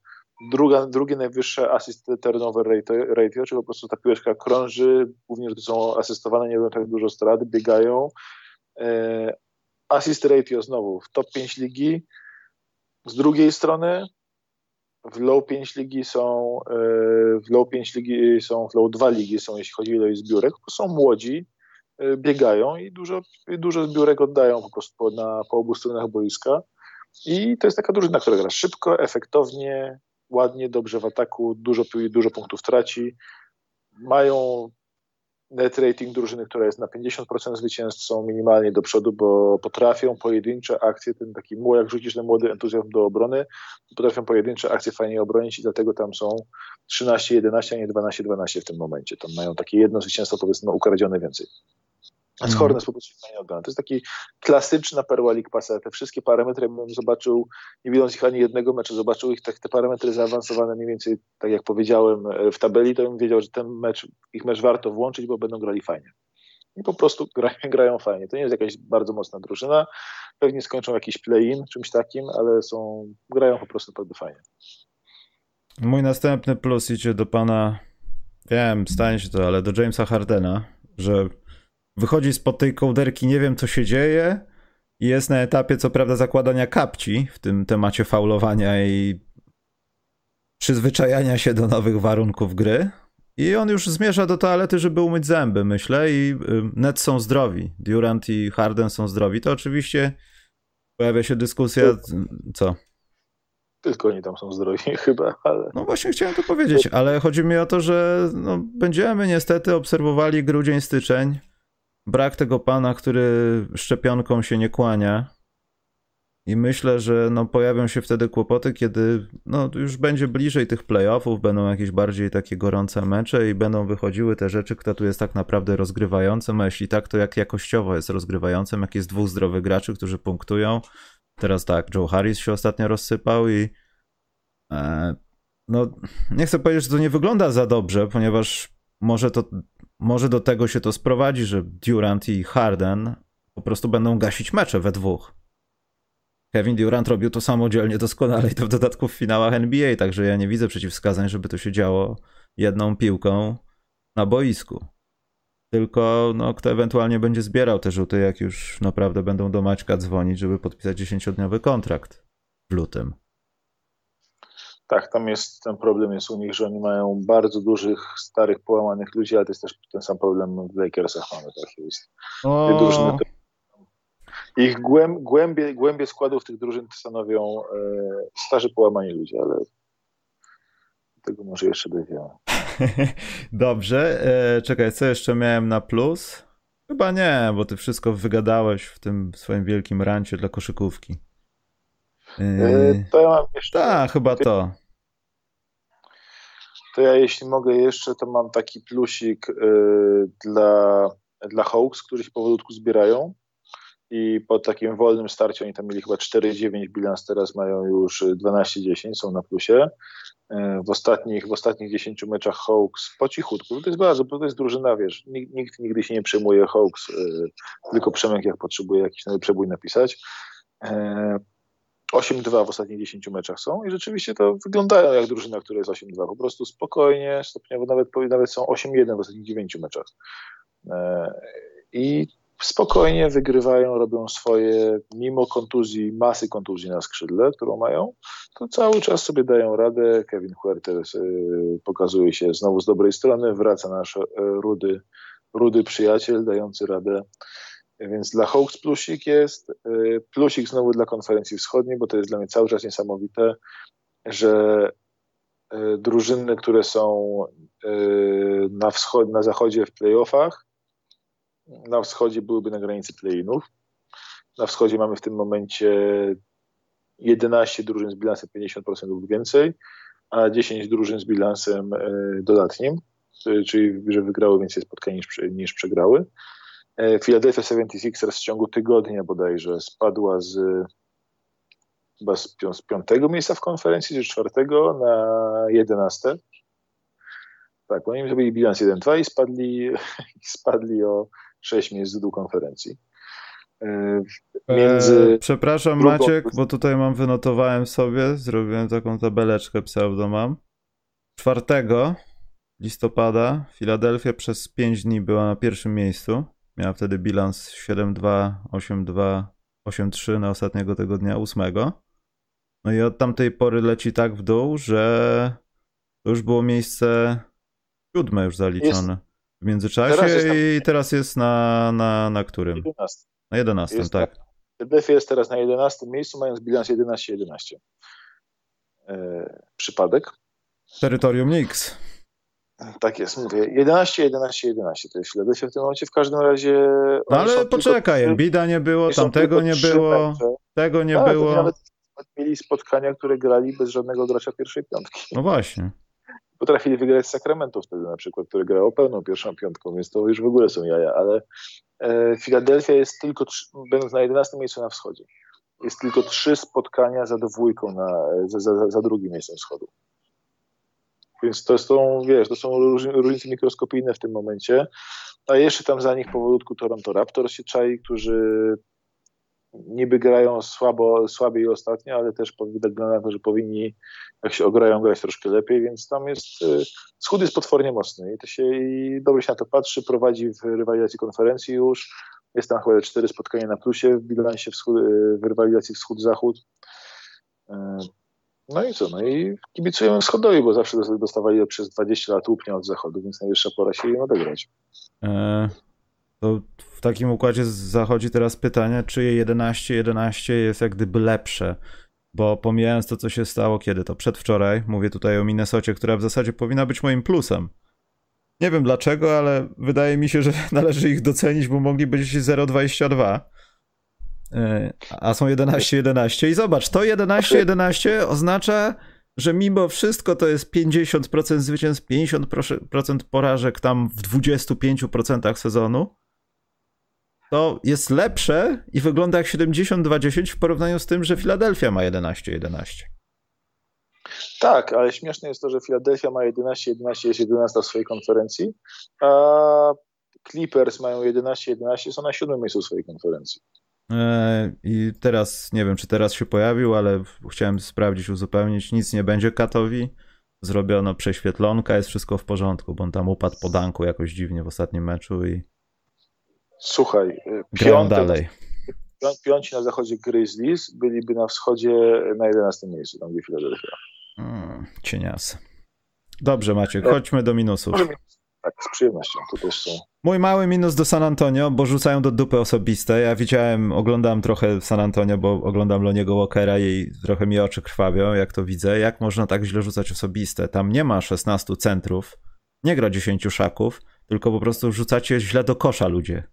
Druga, drugie najwyższe assist turnover ratio, czyli po prostu ta piłeczka krąży, głównie, że to są asystowane, nie robią tak dużo strat, biegają. Y, assist ratio znowu w top 5 ligi. Z drugiej strony w low 5 ligi są, e, w low 5 ligi są, w low 2 ligi są, jeśli chodzi o ilość zbiórek, bo są młodzi, e, biegają i dużo, dużo zbiórek oddają po prostu na, po obu stronach boiska. I to jest taka drużyna, która gra szybko, efektownie, ładnie, dobrze w ataku, dużo, dużo punktów traci. Mają net rating drużyny, która jest na 50% zwycięstw, są minimalnie do przodu, bo potrafią pojedyncze akcje, ten taki, jak rzucisz ten młody entuzjazm do obrony, potrafią pojedyncze akcje fajnie obronić i dlatego tam są 13-11, a nie 12-12 w tym momencie. Tam mają takie jedno zwycięstwo, powiedzmy, ukradzione więcej. A z mhm. Hornets po prostu ogląda. To jest taki klasyczna perła League Passa. Te wszystkie parametry, bym zobaczył, nie widząc ich ani jednego meczu, zobaczył ich te, te parametry zaawansowane mniej więcej, tak jak powiedziałem, e, w tabeli, to bym wiedział, że ten mecz, ich mecz warto włączyć, bo będą grali fajnie. I po prostu grają, grają fajnie. To nie jest jakaś bardzo mocna drużyna. Pewnie skończą jakiś play-in, czymś takim, ale są, grają po prostu bardzo fajnie. Mój następny plus idzie do pana, wiem, stanie się to, ale do Jamesa Hardena, że wychodzi spod tej kołderki, nie wiem co się dzieje jest na etapie co prawda zakładania kapci w tym temacie faulowania i przyzwyczajania się do nowych warunków gry. I on już zmierza do toalety, żeby umyć zęby, myślę, i net są zdrowi. Durant i Harden są zdrowi. To oczywiście pojawia się dyskusja, co? Tylko oni tam są zdrowi chyba, ale... No właśnie chciałem to powiedzieć, ale chodzi mi o to, że no, będziemy niestety obserwowali grudzień, styczeń brak tego pana, który szczepionką się nie kłania. I myślę, że no, pojawią się wtedy kłopoty, kiedy no, już będzie bliżej tych playoffów, będą jakieś bardziej takie gorące mecze i będą wychodziły te rzeczy, kto tu jest tak naprawdę rozgrywającym, a jeśli tak, to jak jakościowo jest rozgrywającym, jak jest dwóch zdrowych graczy, którzy punktują. Teraz tak, Joe Harris się ostatnio rozsypał i e, no, nie chcę powiedzieć, że to nie wygląda za dobrze, ponieważ może to może do tego się to sprowadzi, że Durant i Harden po prostu będą gasić mecze we dwóch. Kevin Durant robił to samodzielnie doskonale i to w dodatku w finałach NBA, także ja nie widzę przeciwwskazań, żeby to się działo jedną piłką na boisku. Tylko no, kto ewentualnie będzie zbierał te rzuty, jak już naprawdę będą do Maćka dzwonić, żeby podpisać 10-dniowy kontrakt w lutym. Tak, tam jest ten problem jest u nich, że oni mają bardzo dużych, starych, połamanych ludzi, ale to jest też ten sam problem w Lakersach mamy. Tak jest. O... Drużyny, ich głęb, głębie, głębie składów tych drużyn stanowią e, starzy, połamani ludzie, ale tego może jeszcze dowiemy. Dobrze, e, czekaj, co jeszcze miałem na plus? Chyba nie, bo ty wszystko wygadałeś w tym swoim wielkim rancie dla koszykówki. Yy, to ja mam jeszcze. Tak, chyba to. To ja, jeśli mogę jeszcze, to mam taki plusik yy, dla, dla Hawks, którzy się powolutku zbierają. I po takim wolnym starciu oni tam mieli chyba 4-9 bilans, teraz mają już 12-10, są na plusie. Yy, w ostatnich, w ostatnich 10 meczach Hawks po cichutku, to jest bardzo, to jest drużyna, wiesz, nikt, nikt nigdy się nie przejmuje Hawks, tylko Przemek jak potrzebuje jakiś nowy przebój napisać 8-2 w ostatnich 10 meczach są i rzeczywiście to wyglądają jak drużyna, która jest 8-2. Po prostu spokojnie, stopniowo nawet, nawet są 8-1 w ostatnich 9 meczach. E, I spokojnie wygrywają, robią swoje, mimo kontuzji, masy kontuzji na skrzydle, którą mają, to cały czas sobie dają radę. Kevin Huerter pokazuje się znowu z dobrej strony, wraca nasz rudy, rudy przyjaciel, dający radę. Więc dla Hawks plusik jest, plusik znowu dla konferencji wschodniej, bo to jest dla mnie cały czas niesamowite, że drużyny, które są na, wschod, na zachodzie w playoffach, na wschodzie byłyby na granicy play-inów. Na wschodzie mamy w tym momencie 11 drużyn z bilansem 50% lub więcej, a 10 drużyn z bilansem dodatnim, czyli że wygrały więcej spotkań niż, niż przegrały. E, Philadelphia 76ers w ciągu tygodnia bodajże spadła z chyba z, z piątego miejsca w konferencji, czy czwartego na jedenaste. Tak, oni zrobili bilans 1-2 i spadli, spadli o 6 miejsc do konferencji. E, między... Przepraszam drugą... Maciek, bo tutaj mam, wynotowałem sobie, zrobiłem taką tabeleczkę pseudo mam. 4 listopada Filadelfia przez 5 dni była na pierwszym miejscu. Miała wtedy bilans 7-2, 8-2, 8-3 na ostatniego tego dnia, 8. No i od tamtej pory leci tak w dół, że to już było miejsce siódme już zaliczone. Jest w międzyczasie teraz i teraz jest na, na, na którym? 11. Na 11, jest tak. Philadelphia jest teraz na 11 miejscu, mając bilans 11-11. E, przypadek. Terytorium Nix. Tak jest, mówię. 11, 11, 11 to jest Philadelphia w tym momencie. W każdym razie. No ale poczekaj, Bida nie było, tamtego nie było, mecze. tego nie tak, było. Nawet mieli spotkania, które grali bez żadnego gracza pierwszej piątki. No właśnie potrafili wygrać z Sacramento wtedy na przykład, które grało pełną pierwszą piątką, więc to już w ogóle są jaja, ale e, Philadelphia jest tylko, będąc na 11 miejscu na wschodzie, jest tylko trzy spotkania za dwójką na, za, za, za drugim miejscem wschodu. Więc to są, wiesz, to są różnice mikroskopijne w tym momencie. A jeszcze tam za nich powolutku Toronto Raptors się czai, którzy niby grają słabo, słabiej ostatnio, ale też wygląda na to, że powinni, jak się ograją, grać troszkę lepiej, więc tam jest, y, schód jest potwornie mocny i to się i dobrze się na to patrzy, prowadzi w rywalizacji konferencji już, jest tam chyba cztery spotkania na plusie w bilansie wschód, y, w rywalizacji wschód-zachód. No i co? No i kibicujemy wschodowi, bo zawsze dostawali przez 20 lat łupnia od zachodu, więc najwyższa pora się im odegrać. E, to w takim układzie zachodzi teraz pytanie, czyje 11-11 jest jak gdyby lepsze. Bo pomijając to, co się stało, kiedy to przedwczoraj, mówię tutaj o Minnesocie, która w zasadzie powinna być moim plusem. Nie wiem dlaczego, ale wydaje mi się, że należy ich docenić, bo mogli być 0,22. A są 11-11. I zobacz, to 11-11 oznacza, że mimo wszystko to jest 50% zwycięstw, 50% porażek tam w 25% sezonu to jest lepsze i wygląda jak 70-20 w porównaniu z tym, że Filadelfia ma 11-11. Tak, ale śmieszne jest to, że Filadelfia ma 11-11, jest 11 w swojej konferencji, a Clippers mają 11-11, są na siódmym miejscu swojej konferencji. E, I teraz, nie wiem czy teraz się pojawił, ale chciałem sprawdzić, uzupełnić, nic nie będzie katowi. Zrobiono prześwietlonka, jest wszystko w porządku, bo on tam upadł po danku jakoś dziwnie w ostatnim meczu i Słuchaj, piąty, dalej. piąci na zachodzie Grizzlies byliby na wschodzie na 11 miejscu, tam gdzie Philadelphia. Hmm, cienias. Dobrze Maciek, chodźmy do minusów. Tak, z przyjemnością, to też. Mój mały minus do San Antonio, bo rzucają do dupy osobiste. Ja widziałem, oglądam trochę San Antonio, bo oglądam Loniego Walkera i trochę mi oczy krwawią, jak to widzę. Jak można tak źle rzucać osobiste? Tam nie ma 16 centrów, nie gra 10 szaków, tylko po prostu rzucacie źle do kosza ludzie.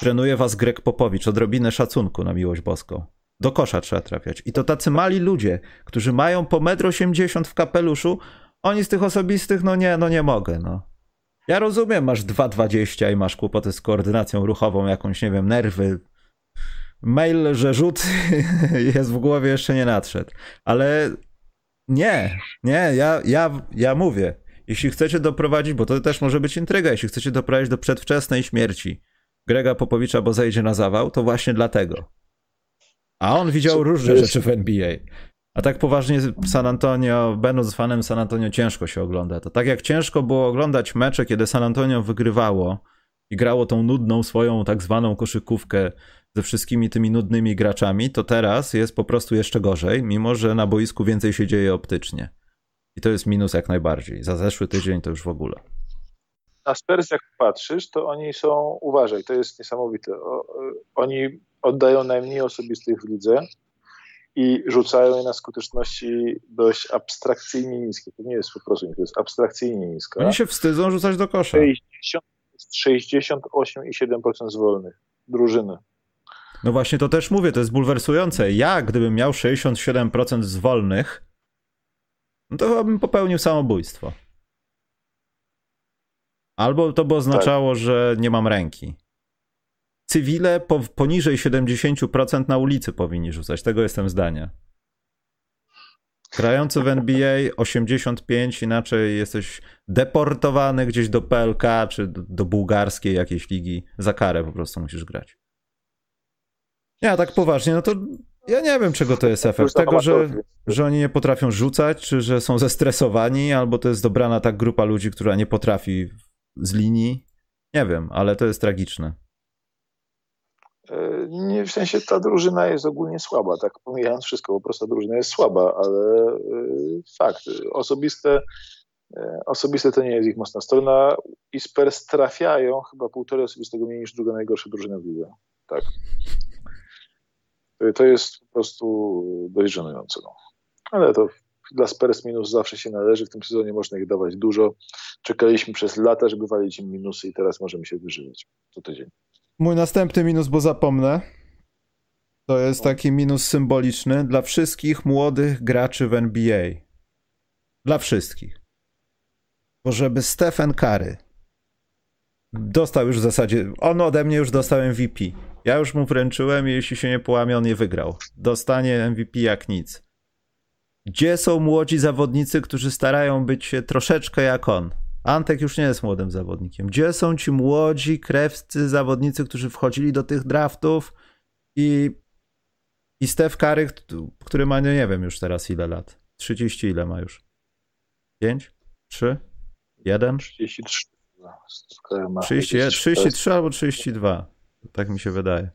Trenuje was Greg Popowicz, odrobinę szacunku na miłość boską. Do kosza trzeba trafiać. I to tacy mali ludzie, którzy mają po 1,80 m w kapeluszu, oni z tych osobistych, no nie, no nie mogę, no. Ja rozumiem, masz 2,20 i masz kłopoty z koordynacją ruchową, jakąś, nie wiem, nerwy. Mail, że rzut jest w głowie, jeszcze nie nadszedł. Ale nie, nie, ja, ja, ja mówię, jeśli chcecie doprowadzić, bo to też może być intryga, jeśli chcecie doprowadzić do przedwczesnej śmierci Grega Popowicza, bo zejdzie na zawał, to właśnie dlatego. A on widział różne rzeczy w NBA. A tak poważnie San Antonio, będąc fanem San Antonio, ciężko się ogląda. To tak jak ciężko było oglądać mecze, kiedy San Antonio wygrywało i grało tą nudną swoją tak zwaną koszykówkę ze wszystkimi tymi nudnymi graczami, to teraz jest po prostu jeszcze gorzej, mimo że na boisku więcej się dzieje optycznie. I to jest minus jak najbardziej. Za zeszły tydzień to już w ogóle. Na Spurs jak patrzysz, to oni są, uważaj, to jest niesamowite. Oni oddają najmniej osobistych w lidze i rzucają je na skuteczności dość abstrakcyjnie niskie. To nie jest po prostu, to jest abstrakcyjnie niska. Oni się wstydzą rzucać do kosza. 60, 68,7% z wolnych. Drużyny. No właśnie to też mówię, to jest bulwersujące. Ja, gdybym miał 67% z wolnych, no to chyba bym popełnił samobójstwo. Albo to by oznaczało, tak. że nie mam ręki. Cywile po, poniżej 70% na ulicy powinni rzucać. Tego jestem zdania. Grający w NBA 85, inaczej jesteś deportowany gdzieś do PLK czy do, do bułgarskiej jakiejś ligi. Za karę po prostu musisz grać. Nie, tak poważnie, no to ja nie wiem, czego to jest efekt. Tego, że, że oni nie potrafią rzucać, czy że są zestresowani, albo to jest dobrana tak grupa ludzi, która nie potrafi z linii. Nie wiem, ale to jest tragiczne. Nie, w sensie ta drużyna jest ogólnie słaba, tak pomijając wszystko, po prostu ta drużyna jest słaba, ale y, fakt, osobiste, y, osobiste to nie jest ich mocna strona i Spurs trafiają chyba półtorej osobistego mniej niż druga najgorsza drużyna w lidze. Tak. To jest po prostu dość żenujące. No. Ale to dla Spurs minus zawsze się należy. W tym sezonie można ich dawać dużo. Czekaliśmy przez lata, żeby walić im minusy i teraz możemy się wyżywiać co tydzień. Mój następny minus, bo zapomnę, to jest taki minus symboliczny dla wszystkich młodych graczy w NBA. Dla wszystkich. Bo żeby Stephen Curry dostał już w zasadzie, on ode mnie już dostał MVP. Ja już mu wręczyłem i jeśli się nie połamie, on nie wygrał. Dostanie MVP jak nic. Gdzie są młodzi zawodnicy, którzy starają być się troszeczkę jak on? Antek już nie jest młodym zawodnikiem. Gdzie są ci młodzi, krewscy zawodnicy, którzy wchodzili do tych draftów i, i Steph Curry, który ma, nie wiem już teraz ile lat. 30 ile ma już? 5? 3? 1? 33. 30, 33 albo 32. Tak mi się wydaje.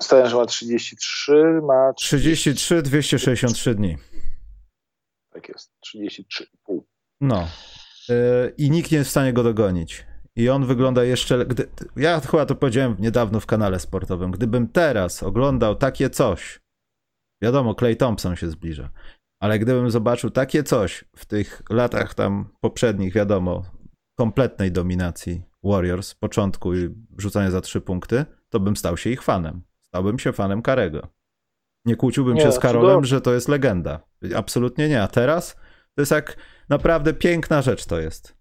Staję, że ma 33, ma... 33, 263 dni. Tak jest, 33,5. No. Yy, I nikt nie jest w stanie go dogonić. I on wygląda jeszcze. Gdy, ja chyba to powiedziałem niedawno w kanale sportowym. Gdybym teraz oglądał takie coś, wiadomo, Clay Thompson się zbliża, ale gdybym zobaczył takie coś w tych latach tam poprzednich, wiadomo, kompletnej dominacji Warriors, początku i rzucania za trzy punkty, to bym stał się ich fanem. Stałbym się fanem Karego. Nie kłóciłbym nie, się z Karolem, że to jest legenda. Absolutnie nie. A teraz to jest jak naprawdę piękna rzecz to jest.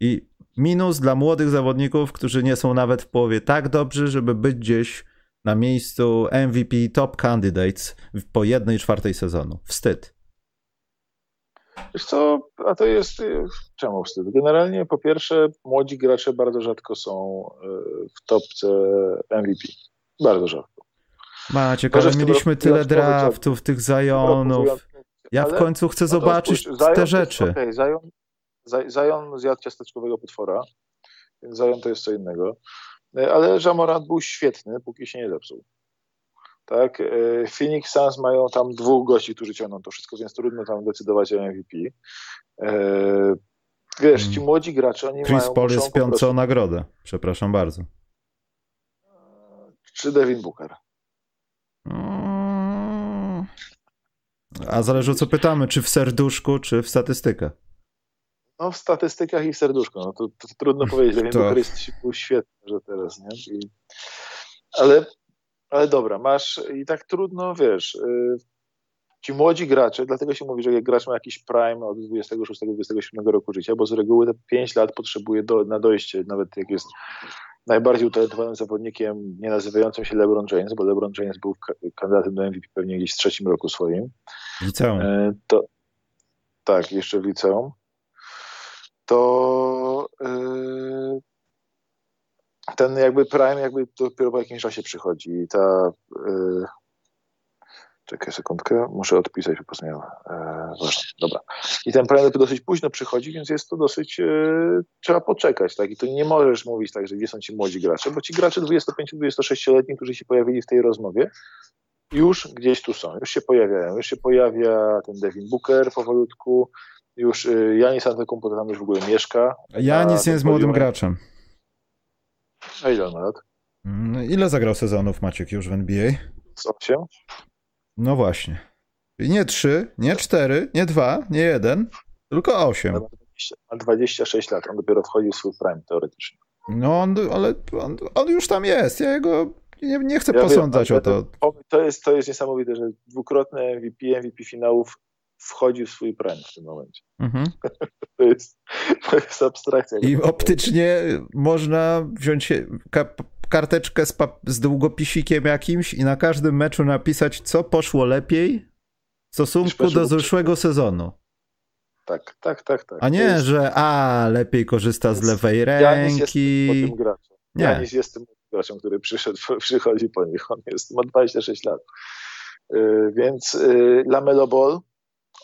I minus dla młodych zawodników, którzy nie są nawet w połowie tak dobrzy, żeby być gdzieś na miejscu MVP top candidates po jednej czwartej sezonu. Wstyd. Wiesz co, a to jest, y, czemu wstyd? Generalnie po pierwsze młodzi gracze bardzo rzadko są y, w topce MVP. Bardzo rzadko. Macie, ale mieliśmy tyle draftów, tych Zajonów. Ja w końcu chcę no zobaczyć te rzeczy. Okej, okay, Zajon, Zajon zjadł ciasteczkowego potwora, więc Zajon to jest co innego. Y, ale Jamorant był świetny, póki się nie zepsuł tak? E, Phoenix Suns mają tam dwóch gości, którzy ciągną to wszystko, więc trudno tam decydować o MVP. E, wiesz, ci mm. młodzi gracze, oni Chris mają... Paul jest prostu... o nagrodę, przepraszam bardzo. Czy Devin Booker? Mm. A zależy co pytamy, czy w serduszku, czy w statystykach? No w statystykach i w serduszku, no to, to trudno powiedzieć, to... Booker jest świetny, że teraz, nie? I... Ale ale dobra, masz i tak trudno, wiesz, y, ci młodzi gracze, dlatego się mówi, że jak gracz ma jakiś prime od 26-27 roku życia, bo z reguły te 5 lat potrzebuje do, na dojście, nawet jak jest najbardziej utalentowanym zawodnikiem, nie nazywającym się LeBron James, bo LeBron James był kandydatem do MVP pewnie gdzieś w trzecim roku swoim. Liceum. E, to, tak, jeszcze w liceum. To yy, ten jakby prime jakby dopiero po jakimś czasie przychodzi i ta, yy, Czekaj sekundkę, muszę odpisać, po prostu miałem. E, właśnie, dobra. I ten prime dosyć późno przychodzi, więc jest to dosyć, e, trzeba poczekać, tak? I to nie możesz mówić tak, że gdzie są ci młodzi gracze, bo ci gracze 25-26-letni, którzy się pojawili w tej rozmowie, już gdzieś tu są, już się pojawiają, już się pojawia ten Devin Booker powolutku, już y, Janis Antetokounmpo tam już w ogóle mieszka. Janis jest młodym graczem. A ile on ma lat? Mm, ile zagrał sezonów Maciek już w NBA? Z 8? No właśnie. Nie 3, nie 4, nie 2, nie 1, tylko 8. Ma 26 lat, on dopiero wchodzi w swój prime teoretycznie. No, on, ale on, on już tam jest. Ja jego nie, nie chcę ja posądzać wiem, o to. To jest, to jest niesamowite, że dwukrotny MVP, MVP finałów wchodzi w swój prime w tym momencie. Mhm. To, jest, to jest abstrakcja. I optycznie można wziąć karteczkę z, z długopisikiem jakimś i na każdym meczu napisać, co poszło lepiej w stosunku do zeszłego sezonu. Tak, tak, tak, tak. A nie, jest... że a, lepiej korzysta z lewej ręki. Tym graczem. Nie. Janis jest tym graczem, który przyszedł, przychodzi po nich. On jest, ma 26 lat. Yy, więc yy, Lamelo Ball,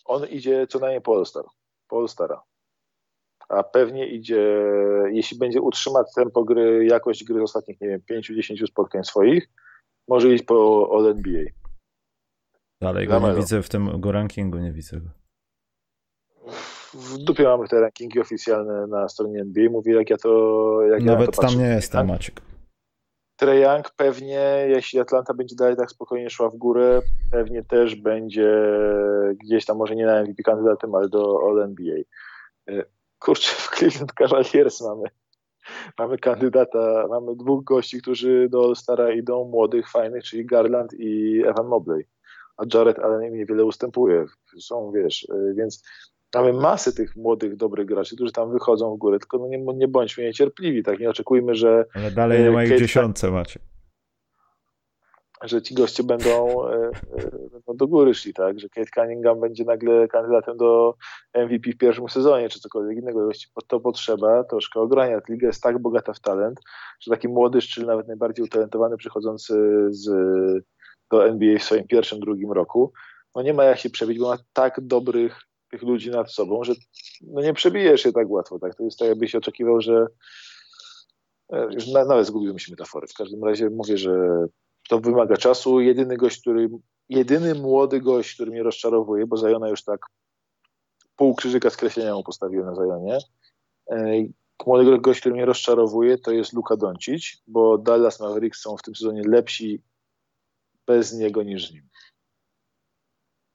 on idzie co najmniej po All-Star. A pewnie idzie, jeśli będzie utrzymać tempo gry, jakość gry z ostatnich, nie wiem, 5-10 spotkań swoich, może iść po All-NBA. Dalej go nie widzę w tym go rankingu, nie widzę go. W dupie mamy te rankingi oficjalne na stronie NBA, mówię jak ja to jak Nawet ja tam patrzę. nie jestem, Maciek. Trae Young pewnie, jeśli Atlanta będzie dalej tak spokojnie szła w górę, pewnie też będzie gdzieś tam, może nie na MVP kandydatem, ale do All-NBA kurczę, w Cleveland Cavaliers mamy, mamy kandydata, mamy dwóch gości, którzy do Stara idą, młodych, fajnych, czyli Garland i Evan Mobley. A Jared Allen im niewiele ustępuje. Są, wiesz, y, więc mamy masę tych młodych, dobrych graczy, którzy tam wychodzą w górę, tylko no nie, nie bądźmy niecierpliwi, tak? Nie oczekujmy, że... Ale dalej nie ma ich dziesiątce macie że ci goście będą, e, e, będą do góry szli, tak? Że Kate Cunningham będzie nagle kandydatem do MVP w pierwszym sezonie, czy cokolwiek innego. Jeśli to potrzeba troszkę ogrania. Liga jest tak bogata w talent, że taki młody szczyl, nawet najbardziej utalentowany, przychodzący z, do NBA w swoim pierwszym, drugim roku, no nie ma jak się przebić, bo ma tak dobrych tych ludzi nad sobą, że no nie przebijesz się tak łatwo, tak? To jest tak, jakbyś oczekiwał, że e, już nawet zgubiłem się metafory. W każdym razie mówię, że to wymaga czasu. Jedyny gość, który, jedyny młody gość, który mnie rozczarowuje, bo Zajona już tak pół krzyżyka skreślenia mu postawiłem na Zajonie. Młody gość, który mnie rozczarowuje, to jest Luka Doncic, bo Dallas Mavericks są w tym sezonie lepsi bez niego niż z nim.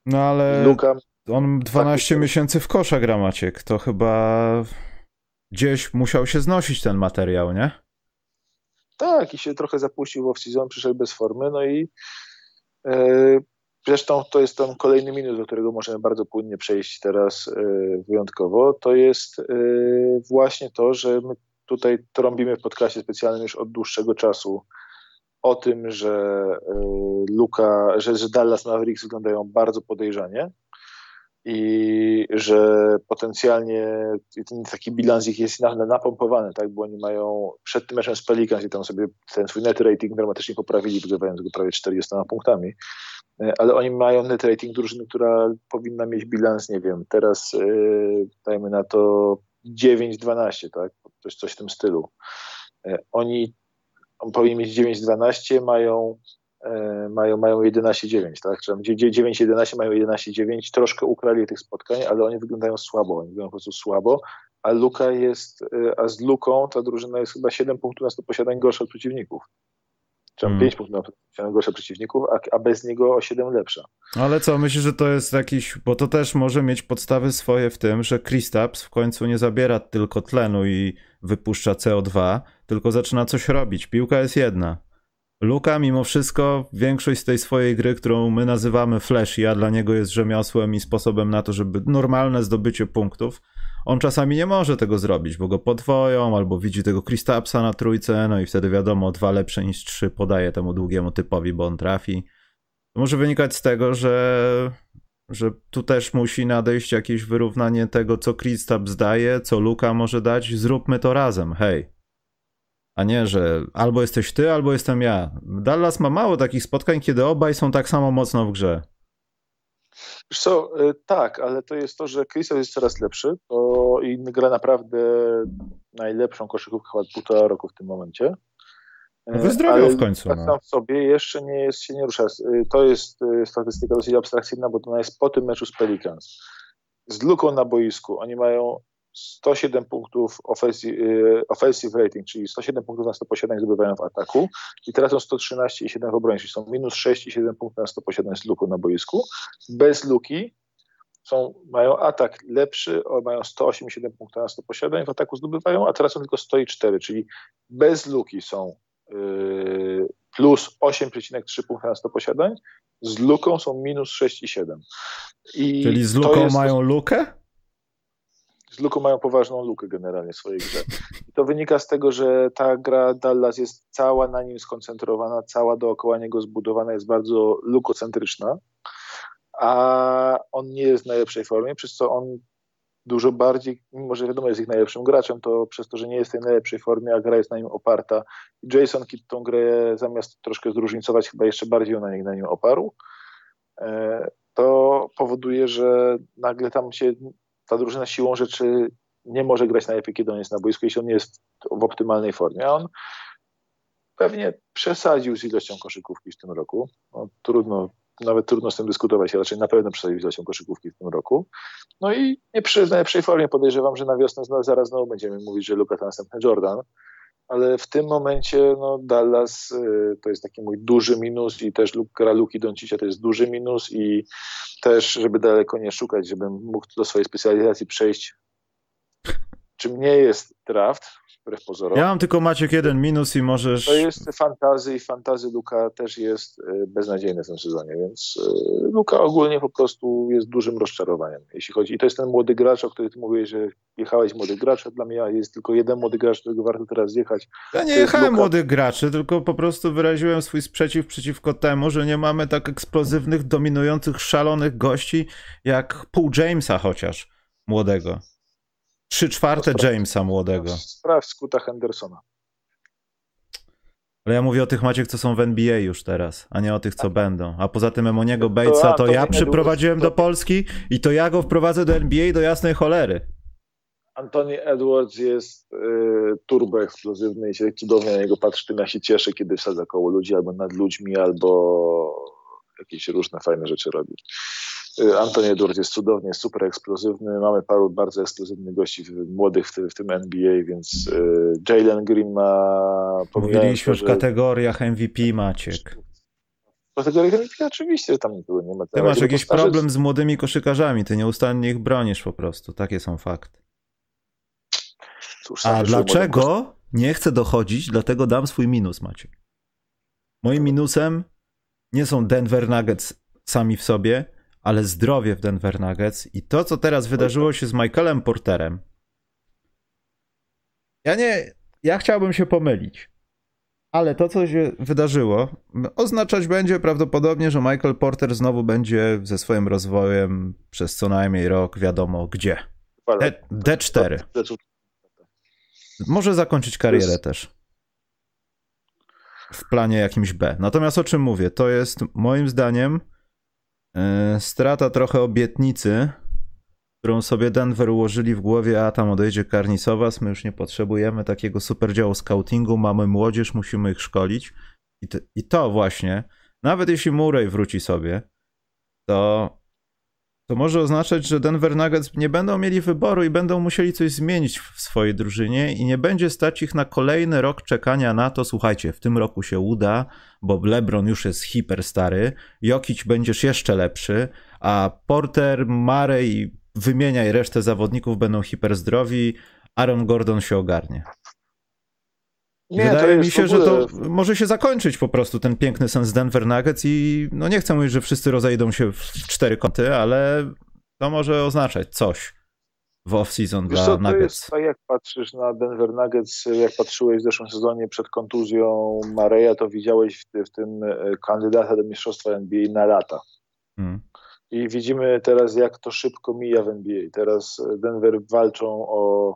No ale Luka, on 12 tak, miesięcy w kosza gra Maciek, to chyba gdzieś musiał się znosić ten materiał, nie? Tak, i się trochę zapuścił w off-season, przyszedł bez formy, no i e, zresztą to jest ten kolejny minus, do którego możemy bardzo płynnie przejść teraz e, wyjątkowo, to jest e, właśnie to, że my tutaj trąbimy w podcaście specjalnym już od dłuższego czasu. O tym, że Luka, że, że Dallas Mavericks wyglądają bardzo podejrzanie, i że potencjalnie ten taki bilans ich jest napompowany, tak, bo oni mają przed tym meczem z Pelicans i tam sobie ten swój net rating dramatycznie poprawili, wygrywając go prawie 40 punktami, e, ale oni mają net rating drużyny, która powinna mieć bilans, nie wiem, teraz yy, dajmy na to 9-12, tak, coś, coś w tym stylu. Yy, oni on powinien mieć 9-12, mają E, mają, mają 11-9, tak? Czyli 9-11 mają 11-9, troszkę ukrali tych spotkań, ale oni wyglądają słabo, oni wyglądają po prostu słabo, a Luka jest, e, a z Luką ta drużyna jest chyba 7 punktów na 100 posiadań gorsza od przeciwników. Czy hmm. 5 punktów na posiadań gorsza przeciwników, a, a bez niego o 7 lepsza. Ale co, myślisz, że to jest jakiś, bo to też może mieć podstawy swoje w tym, że Kristaps w końcu nie zabiera tylko tlenu i wypuszcza CO2, tylko zaczyna coś robić. Piłka jest jedna. Luka mimo wszystko większość z tej swojej gry, którą my nazywamy flashy, a dla niego jest rzemiosłem i sposobem na to, żeby normalne zdobycie punktów, on czasami nie może tego zrobić, bo go podwoją, albo widzi tego Kristapsa na trójce, no i wtedy wiadomo, dwa lepsze niż trzy podaje temu długiemu typowi, bo on trafi. To może wynikać z tego, że, że tu też musi nadejść jakieś wyrównanie tego, co Kristaps daje, co Luka może dać, zróbmy to razem, hej. A nie, że albo jesteś ty, albo jestem ja. Dallas ma mało takich spotkań, kiedy obaj są tak samo mocno w grze. Wiesz co, y, tak, ale to jest to, że Kristof jest coraz lepszy to i gra naprawdę najlepszą koszykówkę chyba półtora roku w tym momencie. No wyzdrowiał w końcu. Tak no. w sobie jeszcze nie jest, się nie rusza. Y, to jest statystyka dosyć abstrakcyjna, bo ona jest po tym meczu z Pelicans. Z luką na boisku. Oni mają 107 punktów offensive, offensive rating, czyli 107 punktów na 100 posiadań zdobywają w ataku i tracą 113 i 7 w obronie, czyli są minus 6 i 7 punktów na 100 posiadań z luku na boisku. Bez luki są, mają atak lepszy, mają 187 punktów na 100 posiadań w ataku zdobywają, a tracą tylko 104, czyli bez luki są yy, plus 8,3 punkty na 100 posiadań, z luką są minus 6,7. I Czyli z luką jest, mają lukę? Z luką mają poważną lukę generalnie w swojej grze. I to wynika z tego, że ta gra Dallas jest cała na nim skoncentrowana, cała dookoła niego zbudowana, jest bardzo lukocentryczna, a on nie jest w najlepszej formie, przez co on dużo bardziej, mimo że wiadomo jest ich najlepszym graczem, to przez to, że nie jest w tej najlepszej formie, a gra jest na nim oparta. I Jason Kidd tą grę zamiast troszkę zróżnicować, chyba jeszcze bardziej na, na nim oparł. E, to powoduje, że nagle tam się ta drużyna siłą rzeczy nie może grać najlepiej, kiedy on jest na boisku, jeśli on nie jest w optymalnej formie. A on pewnie przesadził z ilością koszykówki w tym roku. No, trudno, nawet trudno z tym dyskutować, raczej na pewno przesadził z ilością koszykówki w tym roku. No i nie przy najlepszej formie podejrzewam, że na wiosnę zaraz znowu będziemy mówić, że Luka to następny Jordan, ale w tym momencie no, Dallas y, to jest taki mój duży minus i też gra Luki Doncicia to jest duży minus i też, żeby daleko nie szukać, żebym mógł do swojej specjalizacji przejść, czym nie jest draft, wbrew pozorom. Ja mam tylko Maciek jeden minus i możesz... To jest fantazy i fantazy Luka też jest y, beznadziejny w tym sezonie, więc y, Luka ogólnie po prostu jest dużym rozczarowaniem, jeśli chodzi. I to jest ten młody gracz, o którym ty mówiłeś, że jechałeś młody gracz, dla mnie jest tylko jeden młody gracz, którego warto teraz jechać. Ja nie jechałem młodych graczy, tylko po prostu wyraziłem swój sprzeciw przeciwko temu, że nie mamy tak eksplozywnych, dominujących, szalonych gości jak Paul Jamesa chociaż, młodego. Trzy czwarte Jamesa młodego. Sprawdź skuta Hendersona. Ale ja mówię o tych Maciek, co są w NBA już teraz, a nie o tych, co będą. A poza tym Emoniego Batesa to, to ja przyprowadziłem do Polski i to ja go wprowadzę do NBA do jasnej cholery. Anthony Edwards jest y, turbo eksplozywny i się cudownie na niego patrzy, tym ja się cieszę, kiedy wsadza koło ludzi albo nad ludźmi, albo jakieś różne fajne rzeczy robi. Y, Antoni Edwards jest cudownie, jest super eksplozywny. Mamy paru bardzo eksplozywnych gości młodych w tym, w tym NBA, więc y, Jalen Green ma. Mówiliśmy w kategoriach MVP, Maciek. W kategoriach MVP oczywiście, tam nie było. Nie ma ty masz jakiś problem z młodymi koszykarzami, ty nieustannie ich bronisz po prostu. Takie są fakty. Cóż, A dlaczego nie chcę dochodzić, dlatego dam swój minus, Maciek. Moim minusem nie są Denver Nuggets sami w sobie, ale zdrowie w Denver Nuggets i to, co teraz wydarzyło się z Michaelem Porterem. Ja nie, ja chciałbym się pomylić, ale to, co się wydarzyło, oznaczać będzie prawdopodobnie, że Michael Porter znowu będzie ze swoim rozwojem przez co najmniej rok, wiadomo gdzie. D, D4. Może zakończyć karierę też. W planie jakimś B. Natomiast o czym mówię? To jest moim zdaniem strata trochę obietnicy, którą sobie Denver ułożyli w głowie, a tam odejdzie Karnisowas, my już nie potrzebujemy takiego super działu scoutingu, mamy młodzież, musimy ich szkolić. I to, I to właśnie, nawet jeśli Murray wróci sobie, to to może oznaczać, że Denver Nuggets nie będą mieli wyboru i będą musieli coś zmienić w swojej drużynie i nie będzie stać ich na kolejny rok czekania na to, słuchajcie, w tym roku się uda, bo LeBron już jest hiper stary, Jokic będziesz jeszcze lepszy, a Porter, Murray, wymieniaj resztę zawodników, będą hiper zdrowi, Aaron Gordon się ogarnie. Nie, Wydaje mi się, ogóle... że to może się zakończyć po prostu ten piękny sens Denver Nuggets i no nie chcę mówić, że wszyscy rozejdą się w cztery kąty, ale to może oznaczać coś w off-season dla co, Nuggets. Jest, tak jak patrzysz na Denver Nuggets, jak patrzyłeś w zeszłym sezonie przed kontuzją Mareja, to widziałeś w, w tym e, kandydata do mistrzostwa NBA na lata. Hmm. I widzimy teraz, jak to szybko mija w NBA. Teraz Denver walczą o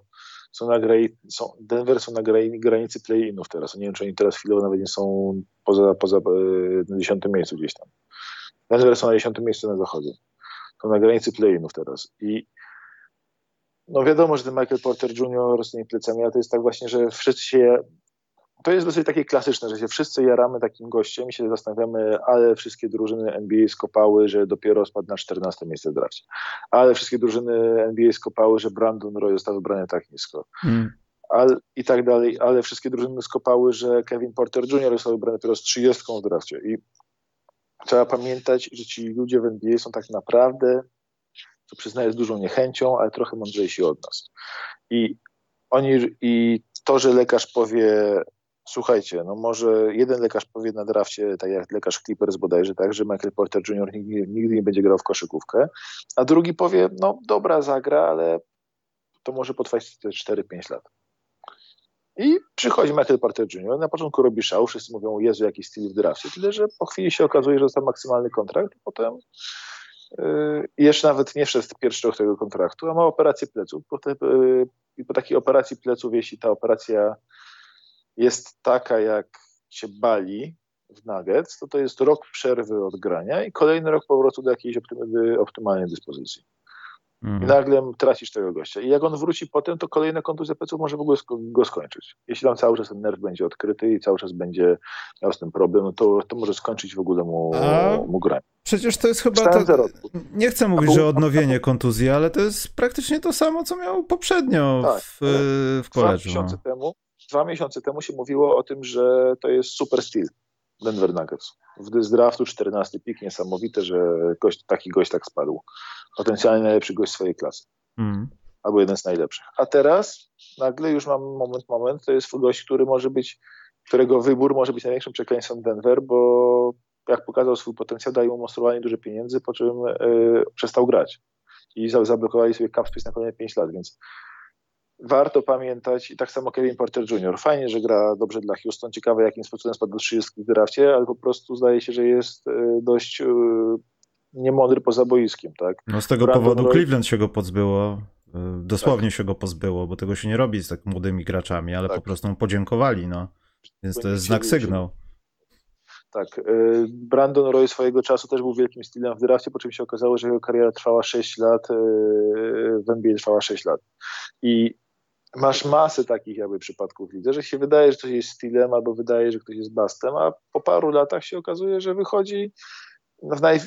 są na granicy, są, Denver są na granicy play-inów teraz. Nie wiem, czy oni teraz chwilowo nawet nie są poza, poza e, na dziesiątym miejscu gdzieś tam. Denver są na dziesiątym miejscu na zachodzie. są na granicy play-inów teraz. I no wiadomo, że ten Michael Porter Jr. z tymi plecami, ale to jest tak właśnie, że wszyscy się to jest dosyć takie klasyczne, że się wszyscy jaramy takim gościem i się zastanawiamy, ale wszystkie drużyny NBA skopały, że dopiero spadł na 14 miejsce w drafcie. Ale wszystkie drużyny NBA skopały, że Brandon Roy został wybrany tak nisko. Hmm. Ale, I tak dalej, ale wszystkie drużyny skopały, że Kevin Porter Jr. został wybrany dopiero z 30 w drafcie. I trzeba pamiętać, że ci ludzie w NBA są tak naprawdę, co przyznaję z dużą niechęcią, ale trochę mądrzejsi od nas. I oni, i to, że lekarz powie, słuchajcie, no może jeden lekarz powie na drafcie, tak jak lekarz Clippers bodajże, tak, że Michael Porter Jr. Nigdy, nigdy nie będzie grał w koszykówkę, a drugi powie, no dobra, zagra, ale to może potrwać te 4-5 lat. I przychodzi Michael Porter Jr., na początku robi szał, wszyscy mówią, Jezu, jaki styl w drafcie, tyle, że po chwili się okazuje, że dostał maksymalny kontrakt, potem yy, jeszcze nawet nie wszedł pierwszy rok tego kontraktu, a ma operację pleców. Po, te, yy, po takiej operacji pleców, jeśli ta operacja jest taka, jak się bali w Nuggets, to to jest rok przerwy od grania i kolejny rok powrotu do jakiejś optymalnej dyspozycji. Mhm. I nagle tracisz tego gościa. I jak on wróci potem, to kolejne kontuzje pleców może w ogóle go skończyć. Jeśli tam cały czas ten nerw będzie odkryty i cały czas będzie miał z tym problem, no to, to może skończyć w ogóle mu, mu granie. Przecież to jest chyba. To, nie chcę mówić, że odnowienie kontuzji, ale to jest praktycznie to samo, co miał poprzednio tak, w, w koledżu. Dwa miesiące, no. temu, dwa miesiące temu się mówiło o tym, że to jest super styl Denver Nuggets. Z draftu 14 pik, niesamowite, że gość, taki gość tak spadł. Potencjalnie najlepszy gość swojej klasy. Mm. Albo jeden z najlepszych. A teraz nagle już mam moment, moment, to jest gość, który może być, którego wybór może być największym przekleństwem Denver, bo jak pokazał swój potencjał, daje mu monstrualnie dużo pieniędzy, po czym yy, przestał grać. I zablokowali sobie cap space na kolejne 5 lat, więc warto pamiętać, i tak samo Kevin Porter Jr. Fajnie, że gra dobrze dla Houston. Ciekawe, jakim sposobem spadł do 30 w drafcie, ale po prostu zdaje się, że jest e, dość e, niemądry poza boiskiem. Tak? No z tego Brandon powodu Roy... Cleveland się go pozbyło. E, dosłownie tak. się go pozbyło, bo tego się nie robi z tak młodymi graczami, ale tak. po prostu mu podziękowali. No. Więc to jest znak sygnał. Tak. Brandon Roy swojego czasu też był wielkim stylem w drafcie, po czym się okazało, że jego kariera trwała 6 lat, w NBA trwała 6 lat. I masz masę takich jakby przypadków widzę, że się wydaje, że ktoś jest stylem albo wydaje, że ktoś jest bastem, a po paru latach się okazuje, że wychodzi w naj,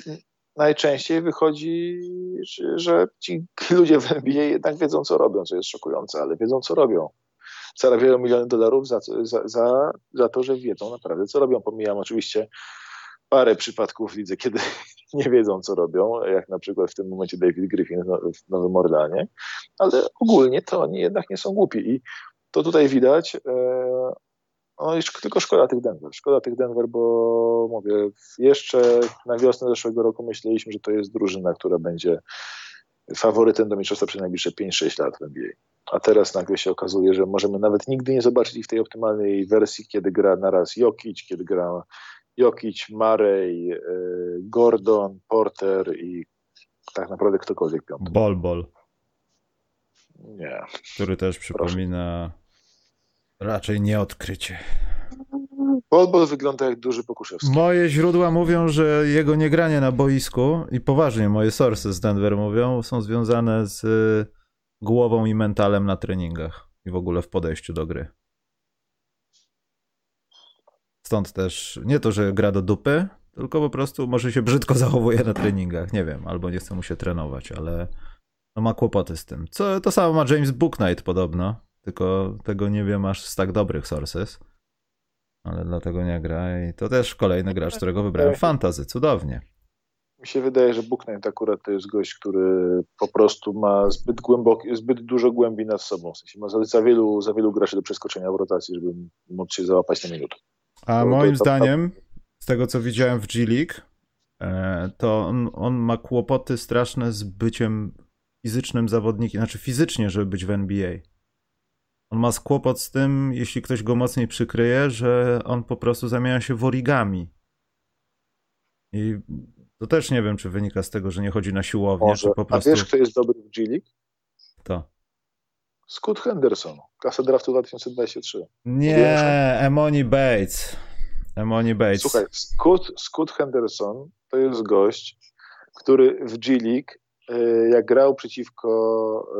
najczęściej wychodzi, że ci ludzie w NBA jednak wiedzą, co robią, co jest szokujące, ale wiedzą, co robią. Zarabiają miliony dolarów za, za, za, za to, że wiedzą naprawdę, co robią. Pomijam oczywiście parę przypadków widzę, kiedy nie wiedzą, co robią, jak na przykład w tym momencie David Griffin w Nowym Orleanie, ale ogólnie to oni jednak nie są głupi i to tutaj widać. E, no tylko szkoda tych Denver. Szkoda tych Denver, bo mówię, jeszcze na wiosnę zeszłego roku myśleliśmy, że to jest drużyna, która będzie faworytem do mistrzostwa przez najbliższe 5-6 lat w NBA. A teraz nagle się okazuje, że możemy nawet nigdy nie zobaczyć ich w tej optymalnej wersji, kiedy gra naraz Jokic, kiedy gra Jokic, Murray, e, Gordon, Porter i tak naprawdę ktokolwiek piąty. Bol, bol. Nie. Który też przypomina Proszę. raczej nieodkrycie. Bol, bol wygląda jak duży Pokuszewski. Moje źródła mówią, że jego niegranie na boisku i poważnie moje source z Denver mówią, są związane z głową i mentalem na treningach i w ogóle w podejściu do gry. Stąd też nie to, że gra do dupy, tylko po prostu może się brzydko zachowuje na treningach, nie wiem, albo nie chce mu się trenować, ale no ma kłopoty z tym. Co, to samo ma James Booknight podobno, tylko tego nie wiem aż z tak dobrych sources, ale dlatego nie gra i to też kolejny gracz, którego wybrałem fantazy, cudownie. Mi się wydaje, że Booknight akurat to jest gość, który po prostu ma zbyt głęboki, zbyt dużo głębi nad sobą, w sensie ma za, za, wielu, za wielu graczy do przeskoczenia w rotacji, żeby móc się załapać na minutę. A no, moim to, to, zdaniem, z tego co widziałem w G League, e, to on, on, ma kłopoty straszne z byciem fizycznym zawodnikiem, znaczy fizycznie, żeby być w NBA. On ma kłopot z tym, jeśli ktoś go mocniej przykryje, że on po prostu zamienia się w origami. I to też nie wiem, czy wynika z tego, że nie chodzi na siłownię, Może. czy po prostu... A wiesz, kto jest dobry w G League? To. Scott Henderson, klasa draftu 2023. Nie, Emoni Bates. Emoni Bates. Słuchaj, Scott, Scott Henderson to jest gość, który w G League, jak grał przeciwko,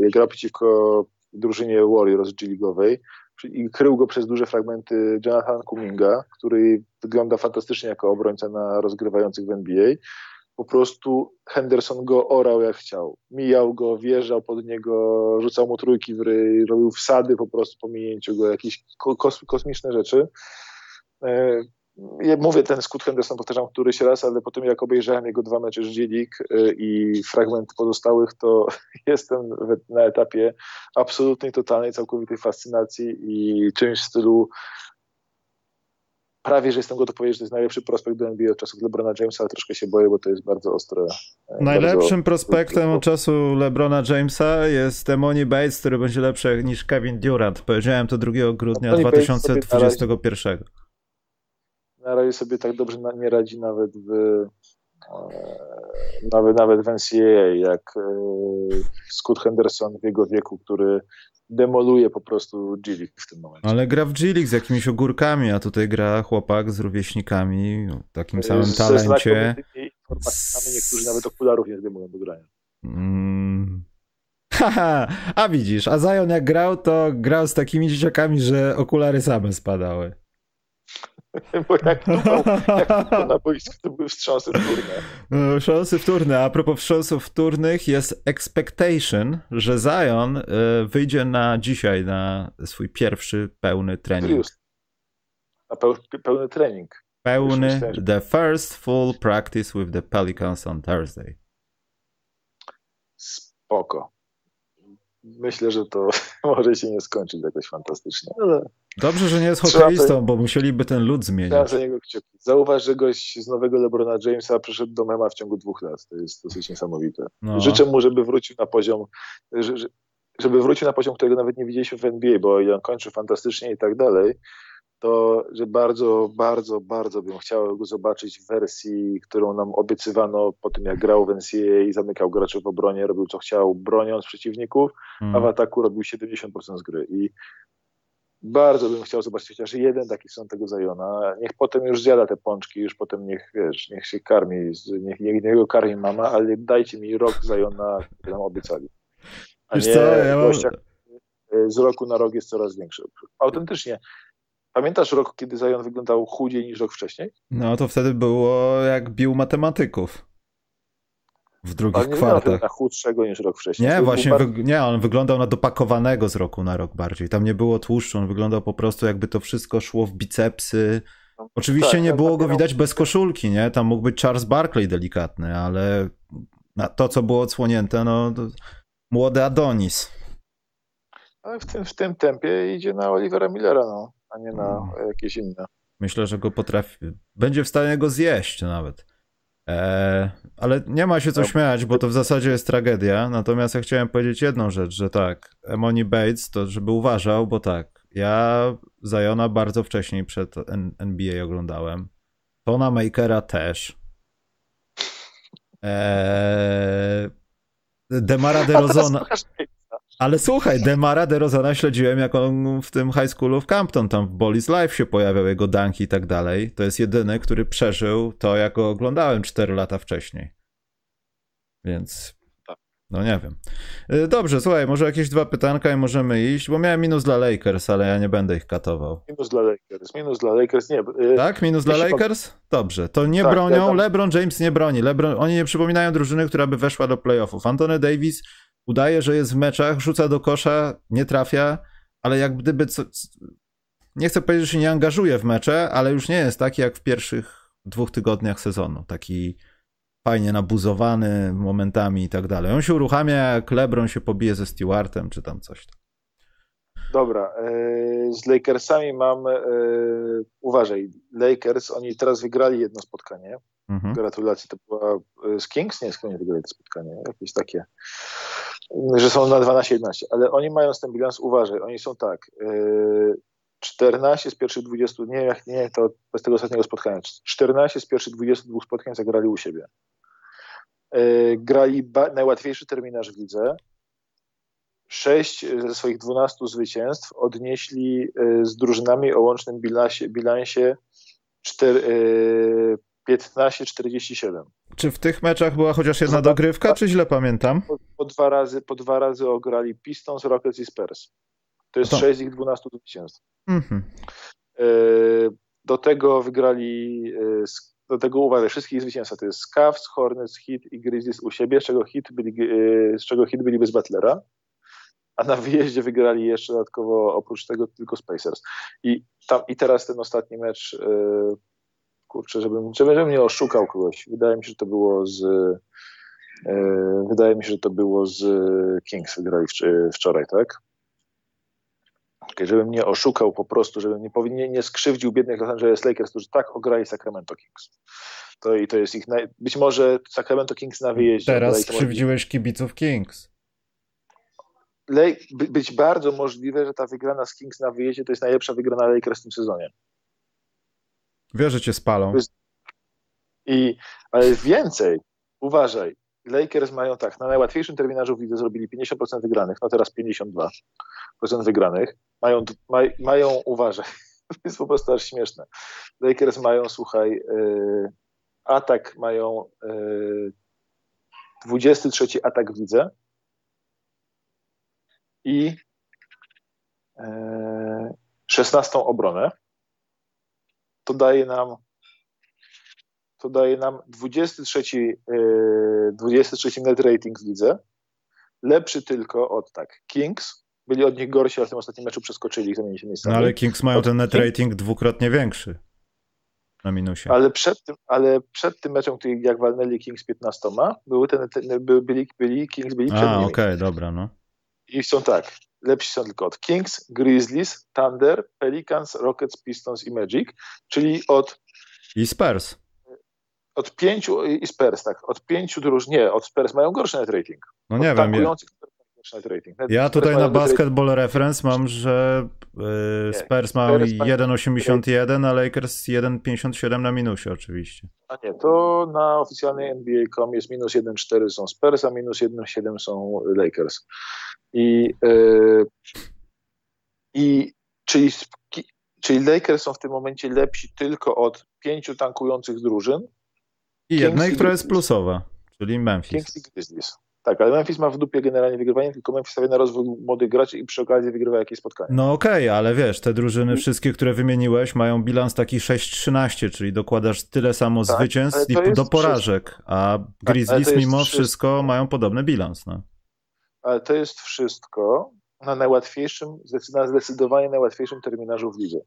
jak grał przeciwko drużynie Warriors G-League'owej i krył go przez duże fragmenty Jonathan Kuminga, który wygląda fantastycznie jako obrońca na rozgrywających w NBA. Po prostu Henderson go orał jak chciał. Mijał go, wjeżdżał pod niego, rzucał mu trójki w ryj, robił wsady po prostu po minięciu go, jakieś kos kosmiczne rzeczy. E, ja mówię ten Scott Henderson, powtarzam któryś raz, ale po tym jak obejrzałem jego dwa mecze z G-League y, i fragment pozostałych, to jestem na etapie absolutnej, totalnej, całkowitej fascynacji i czymś w stylu prawie, że jestem gotów powiedzieć, że to jest najlepszy prospekt do NBA od czasów LeBrona Jamesa, ale troszkę się boję, bo to jest bardzo ostre. E, Najlepszym bardzo... prospektem od czasu LeBrona Jamesa jest Emoni Bates, który będzie lepszy niż Kevin Durant. Powiedziałem to 2 grudnia 2021 na razie sobie tak dobrze nie radzi nawet w nawet, nawet w NCAA, jak e, Scott Henderson w jego wieku, który demoluje po prostu G w tym momencie. Ale gra w G z jakimiś ogórkami, a tutaj gra chłopak z rówieśnikami o takim samym z, talencie. Z niektórzy nawet okularów nie zdejmują do grania. Mm. Haha, a widzisz, a Zion jak grał, to grał z takimi dzieciakami, że okulary same spadały. Bo jak to, jak na boisku, to były wstrząsy wtórne. No, wstrząsy wtórne. A propos wstrząsów wtórnych, jest expectation, że Zion y, wyjdzie na dzisiaj na swój pierwszy pełny trening. A pełny trening. Pełny, the first full practice with the Pelicans on Thursday. Spoko myślę, że to może się nie skończyć jakoś fantastycznie. Ale Dobrze, że nie jest hokeistą, bo musieliby ten lud zmienić. za niego kciuki. Zauważ, że gość z nowego LeBrona Jamesa przyszedł do Mema w ciągu dwóch lat. To jest dosyć niesamowite. No. Życzę mu, żeby wrócił na poziom, żeby wrócił na poziom, którego nawet nie widzieliśmy w NBA, bo on kończy fantastycznie i tak dalej, to że bardzo, bardzo, bardzo bym chciał go zobaczyć w wersji, którą nam obiecywano po tym, jak grał w NCAA i zamykał graczy w obronie, robił co chciał, broniąc przeciwników, hmm. a w ataku robił 70% z gry. I bardzo bym chciał zobaczyć chociaż jeden taki są tego Zajona. Niech potem już zjada te pączki, już potem niech, wiesz, niech się karmi, niech, niech, niech go karmi mama, ale dajcie mi rok Zajona, który nam obiecali. A wiesz nie co, ja mam... z roku na rok jest coraz większy. Autentycznie, Pamiętasz rok, kiedy Zion wyglądał chudziej niż rok wcześniej? No to wtedy było jak bił matematyków w drugich nie kwartach. na chudszego niż rok wcześniej. Nie, właśnie, bardzo... nie, on wyglądał na dopakowanego z roku na rok bardziej. Tam nie było tłuszczu, on wyglądał po prostu jakby to wszystko szło w bicepsy. No, Oczywiście tak, nie było go widać bez koszulki, nie? Tam mógł być Charles Barkley delikatny, ale to, co było odsłonięte, no młody Adonis. Ale w tym, w tym tempie idzie na Olivera Millera, no a nie na mm. jakieś inne. Myślę, że go potrafi. Będzie w stanie go zjeść nawet. Eee, ale nie ma się co no. śmiać, bo to w zasadzie jest tragedia. Natomiast ja chciałem powiedzieć jedną rzecz, że tak, Emoni Bates to żeby uważał, bo tak, ja Zajona bardzo wcześniej przed NBA oglądałem. Tona Makera też. Eee, Demara DeRozana. Ale słuchaj, Demara DeRozana śledziłem, jak on w tym high schoolu w Campton, tam w Bolis Live się pojawiał, jego danki i tak dalej. To jest jedyny, który przeżył to, jak go oglądałem 4 lata wcześniej. Więc, no nie wiem. Y, dobrze, słuchaj, może jakieś dwa pytanka i możemy iść, bo miałem minus dla Lakers, ale ja nie będę ich katował. Minus dla Lakers, minus dla Lakers, nie. Y, tak, minus dla Lakers? Dobrze, to nie tak, bronią, tam... LeBron James nie broni. LeBron, oni nie przypominają drużyny, która by weszła do playoffów. Anthony Davis udaje, że jest w meczach, rzuca do kosza, nie trafia, ale jak gdyby co, nie chcę powiedzieć, że się nie angażuje w mecze, ale już nie jest taki jak w pierwszych dwóch tygodniach sezonu. Taki fajnie nabuzowany momentami i tak dalej. On się uruchamia jak LeBron się pobije ze Stewartem, czy tam coś tam. Dobra, e, z Lakersami mam, e, uważaj, Lakers, oni teraz wygrali jedno spotkanie. Mhm. Gratulacje, to była e, z Kings? Nie, skąd nie wygrali to spotkanie? Jakieś takie że są na 12-11, ale oni mają ten bilans, uważaj, oni są tak, 14 z pierwszych 20, nie wiem jak nie, to bez tego ostatniego spotkania, 14 z pierwszych 22 spotkań zagrali u siebie. Grali najłatwiejszy terminarz w lidze, 6 ze swoich 12 zwycięstw odnieśli z drużynami o łącznym bilansie, bilansie 4, 15-47. Czy w tych meczach była chociaż jedna dogrywka, czy źle pamiętam? Po, po, dwa razy, po dwa razy ograli Pistons, Rockets i Spurs. To jest to... 6 z ich 12 zwycięstw. Mhm. E, do tego wygrali, e, do tego uważaj, wszystkich zwycięstwa to jest Cavs, Hornets, Heat i Grizzlies u siebie, z czego Heat byli, e, z czego Heat byli bez Butlera a na wyjeździe wygrali jeszcze dodatkowo oprócz tego tylko Spacers. I, tam, i teraz ten ostatni mecz, kurczę, żebym, żebym nie oszukał kogoś. Wydaje mi się, że to było z yy, wydaje mi się, że to było z Kings wygrali wczoraj, tak? Okay, żebym nie oszukał po prostu, żebym nie, powinien, nie skrzywdził biednych Los Angeles Lakers, którzy tak ograli Sacramento Kings. To i to jest ich. Naj... Być może Sacramento Kings na wyjeździe. Teraz skrzywdziłeś kibiców Kings być bardzo możliwe, że ta wygrana z Kings na wyjeździe to jest najlepsza wygrana Lakers w tym sezonie. Wiesz, że cię spalą. I, ale więcej, uważaj, Lakers mają tak, na najłatwiejszym terminarzu widzę zrobili 50% wygranych, no teraz 52% wygranych. Mają, maj, mają uważaj, to jest po prostu aż śmieszne. Lakers mają, słuchaj, yy, atak mają yy, 23 atak widzę, i 16 e, obronę. To daje nam to daje nam 23, 23 e, net rating w lidze. Lepszy tylko od tak Kings. Byli od nich gorsi, ale w tym ostatnim meczu przeskoczyli ich, zamienili się miejscami. No ale Kings mają od ten net rating dwukrotnie większy na minusie. Ale przed tym, ale przed tym meczem, który jak walnęli Kings 15, były ten, byli, byli Kings byli przed A, okej, okay, dobra, no. I są tak, lepsi są tylko od Kings, Grizzlies, Thunder, Pelicans, Rockets, Pistons i Magic, czyli od... I Spurs. Od pięciu, i Spurs, tak, od pięciu drużyn, nie, od Spurs mają gorszy net rating. No nie wiem, ja, ja tutaj na Basketball Reference mam, że yy, Spurs ma 1,81, a Lakers 1,57 na minusie oczywiście. A nie, to na oficjalnej NBA.com jest minus 1,4 są Spurs, a minus 1,7 są Lakers. I, yy, i czyli, czyli Lakers są w tym momencie lepsi tylko od pięciu tankujących drużyn. I jednej, która jest plusowa, czyli Memphis. Kings i Grizzlies. Tak, ale Memphis ma w dupie generalnie wygrywanie, tylko Memphis stawia na rozwój młodych graczy i przy okazji wygrywa jakieś spotkania. No okej, okay, ale wiesz, te drużyny wszystkie, które wymieniłeś, mają bilans taki 6-13, czyli dokładasz tyle samo tak, zwycięstw do porażek, wszystko. a tak, Grizzlies tak, mimo wszystko, wszystko mają podobny bilans. No ale to jest wszystko na najłatwiejszym, na zdecydowanie najłatwiejszym terminarzu w lidze.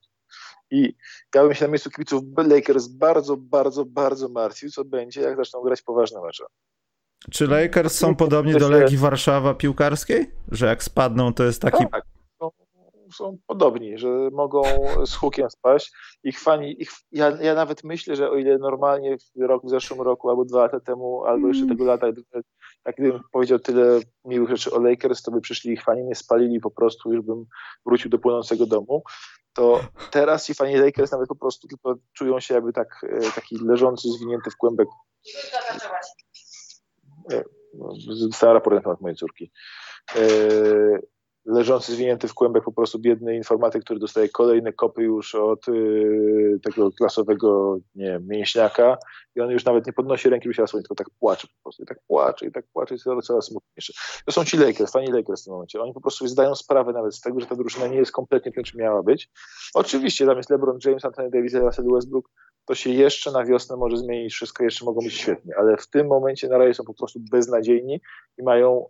I ja bym się na miejscu kibiców Lakers bardzo, bardzo, bardzo martwił, co będzie, jak zaczną grać poważne mecze. Czy Lakers są podobni do Legii Warszawa piłkarskiej? Że jak spadną, to jest taki... Tak, są, są podobni, że mogą z hukiem spaść. Ich fani, ich, ja, ja nawet myślę, że o ile normalnie w, roku, w zeszłym roku, albo dwa lata temu, albo jeszcze tego lata jak gdybym powiedział tyle miłych rzeczy o Lakers, to by przyszli ich fani, nie spalili po prostu, już bym wrócił do płonącego domu. To teraz ci fani Lakers nawet po prostu tylko czują się jakby tak, e, taki leżący, zwinięty w kłębek. Dostała raport na mojej córki. E, leżący zwinięty w kłębek po prostu biedny informatyk, który dostaje kolejne kopy już od y, tego klasowego nie wiem, mięśniaka i on już nawet nie podnosi ręki do słońca, tylko tak płacze po prostu i tak płacze i tak płacze i coraz, coraz smutniejsze. To są ci Lakers, fani Lakers w tym momencie. Oni po prostu zdają sprawę nawet z tego, że ta drużyna nie jest kompletnie tym, czym miała być. Oczywiście tam jest LeBron James, Anthony Davis, Russell Westbrook, to się jeszcze na wiosnę może zmienić, wszystko jeszcze mogą być świetnie, ale w tym momencie na razie są po prostu beznadziejni i mają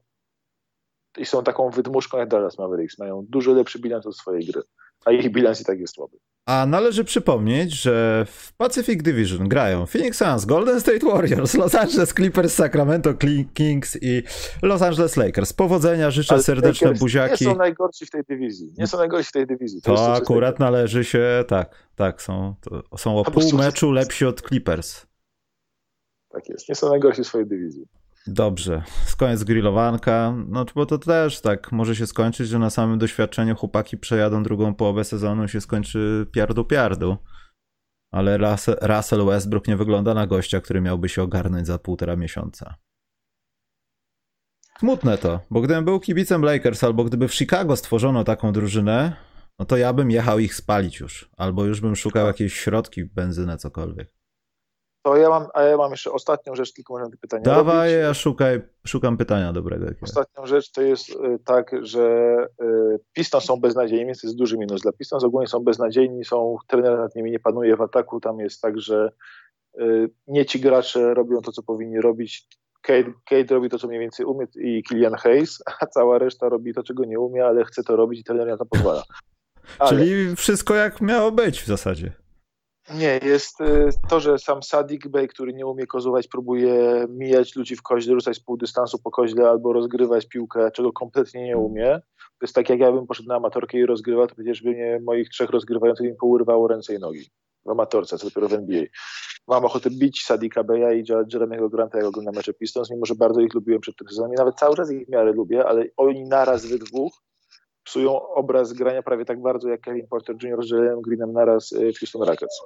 i są taką wydmuszką jak Dallas Mavericks. Mają dużo lepszy bilans od swojej gry, a ich bilans i tak jest słaby. A należy przypomnieć, że w Pacific Division grają Phoenix Suns, Golden State Warriors, Los Angeles Clippers, Sacramento Kings i Los Angeles Lakers. Powodzenia, życzę Ale serdeczne Lakers buziaki. Nie są najgorsi w tej dywizji. Nie są najgorsi w tej dywizji. To, to akurat należy się, tak, tak, są, są o pół meczu lepsi od Clippers. Tak jest, nie są najgorsi w swojej dywizji. Dobrze, koniec grillowanka, no bo to też tak może się skończyć, że na samym doświadczeniu chłopaki przejadą drugą połowę sezonu się skończy piardu piardu. Ale Russell Westbrook nie wygląda na gościa, który miałby się ogarnąć za półtora miesiąca. Smutne to, bo gdybym był kibicem Lakers, albo gdyby w Chicago stworzono taką drużynę, no to ja bym jechał ich spalić już. Albo już bym szukał jakiejś środki, benzynę, cokolwiek. To ja mam, a ja mam jeszcze ostatnią rzecz, tylko można te pytania Dawaj, robić. ja szukaj, szukam pytania dobrego. Ostatnią rzecz to jest y, tak, że y, Pistons są beznadziejni, więc to jest duży minus dla Pistons. Ogólnie są beznadziejni, są, trener nad nimi nie panuje w ataku, tam jest tak, że y, nie ci gracze robią to, co powinni robić. Kate, Kate robi to, co mniej więcej umie i Killian Hayes, a cała reszta robi to, czego nie umie, ale chce to robić i trener na to pozwala. Ale... Czyli wszystko jak miało być w zasadzie. Nie, jest y, to, że sam Sadik Bey, który nie umie kozować, próbuje mijać ludzi w koźle, rzucać z pół dystansu po koźle albo rozgrywać piłkę, czego kompletnie nie umie. To jest tak, jak ja bym poszedł na amatorkę i rozgrywał, to przecież by mnie moich trzech rozgrywających mi pourywało ręce i nogi. W amatorce, co dopiero w NBA. Mam ochotę bić Sadika Beya i Jeremy'ego Granta, jak oglądam mecze Pistons, mimo że bardzo ich lubiłem przed tym sezonem i nawet cały czas ich w miarę lubię, ale oni naraz we dwóch psują obraz grania prawie tak bardzo jak Kevin Porter Jr. z Jalen Greenem naraz w Houston Rockets.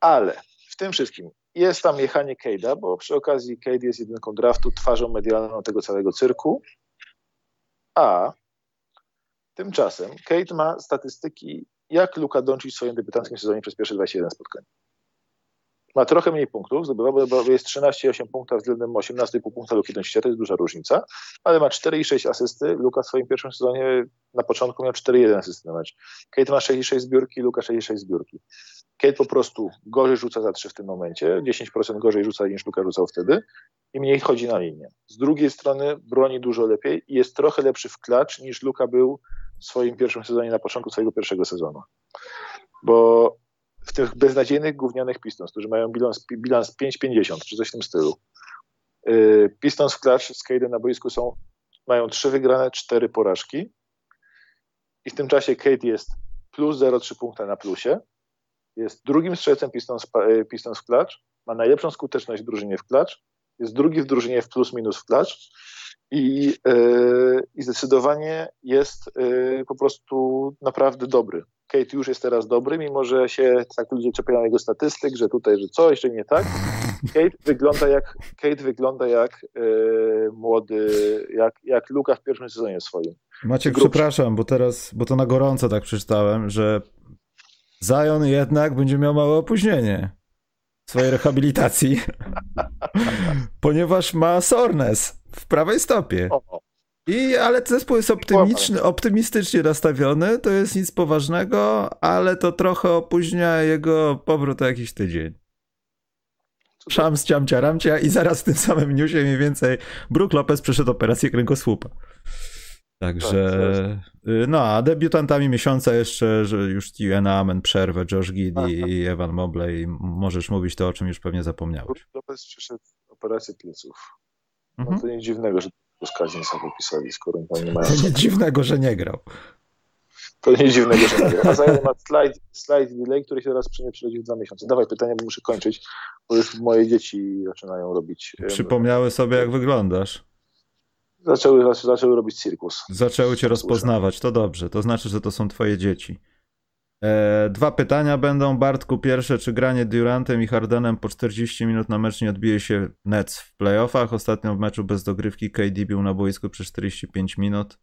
Ale w tym wszystkim jest tam jechanie Cade'a, bo przy okazji Cade jest jedynką draftu, twarzą medialną tego całego cyrku, a tymczasem Cade ma statystyki jak Luka Doncic w swoim debiutanckim sezonie przez pierwsze 21 spotkań. Ma trochę mniej punktów, zdobywa, bo jest 13,8 punktów względem 18,5 punkta Luki Doncicia, to jest duża różnica, ale ma 4,6 asysty. Luka w swoim pierwszym sezonie na początku miał 4,1 asysty na mecz. Kate ma 6,6 zbiórki, Luka 6,6 zbiórki. Kate po prostu gorzej rzuca za 3 w tym momencie, 10% gorzej rzuca niż Luka rzucał wtedy i mniej chodzi na linię. Z drugiej strony broni dużo lepiej i jest trochę lepszy w klacz niż Luka był w swoim pierwszym sezonie na początku swojego pierwszego sezonu. Bo w tych beznadziejnych gównianych Pistons, którzy mają bilans, bilans 5,50 czy coś w tym stylu, yy, Pistons w klacz z Cade'em na boisku są, mają 3 wygrane, 4 porażki. I w tym czasie Cade jest plus 0,3 punkta na plusie, jest drugim strzelcem Pistons, Pistons w klacz, ma najlepszą skuteczność w drużynie w klacz, jest drugi w drużynie w plus minus w klacz i, yy, i zdecydowanie jest yy, po prostu naprawdę dobry. Kate już jest teraz dobry, mimo że się tak ludzie czepiają jego statystyk, że tutaj, że coś, że nie tak. Kate wygląda jak, Kate wygląda jak yy, młody, jak, jak Luka w pierwszym sezonie swoim. Maciek, przepraszam, bo teraz, bo to na gorąco tak przeczytałem, że Zion jednak będzie miał małe opóźnienie swojej rehabilitacji, ponieważ ma soreness w prawej stopie. I, ale zespół jest optymistyczny, optymistycznie nastawiony, to jest nic poważnego, ale to trochę opóźnia jego powrót o jakiś tydzień. Szams, ciamcia, ramcia i zaraz w tym samym newsie mniej więcej Brook Lopez przeszedł operację kręgosłupa. Także, tak, no a debiutantami miesiąca jeszcze, że już Steven Amen przerwę, Josh Giddy i Evan Mobley. Możesz mówić to, o czym już pewnie zapomniałeś. Lopez przeszedł operację pleców. No mhm. to nie dziwnego, że z Kazinsa wypisali, skoro oni nie mają... To nie dziwnego, że nie grał. To nie dziwnego, że nie grał. A Zion ma slide, slide delay, który się teraz przy nie przychodzi w dwa miesiące. Dawaj pytania, bo muszę kończyć, bo już moje dzieci zaczynają robić... Przypomniały sobie, jak wyglądasz. Zaczęły, zaczęły robić cirkus. Zaczęły cię rozpoznawać, to dobrze. To znaczy, że to są twoje dzieci. E, dwa pytania będą. Bartku, pierwsze, czy granie Durantem i Hardenem po 40 minut na mecz nie odbije się Nets w playoffach? Ostatnio w meczu bez dogrywki KD był na boisku przez 45 minut.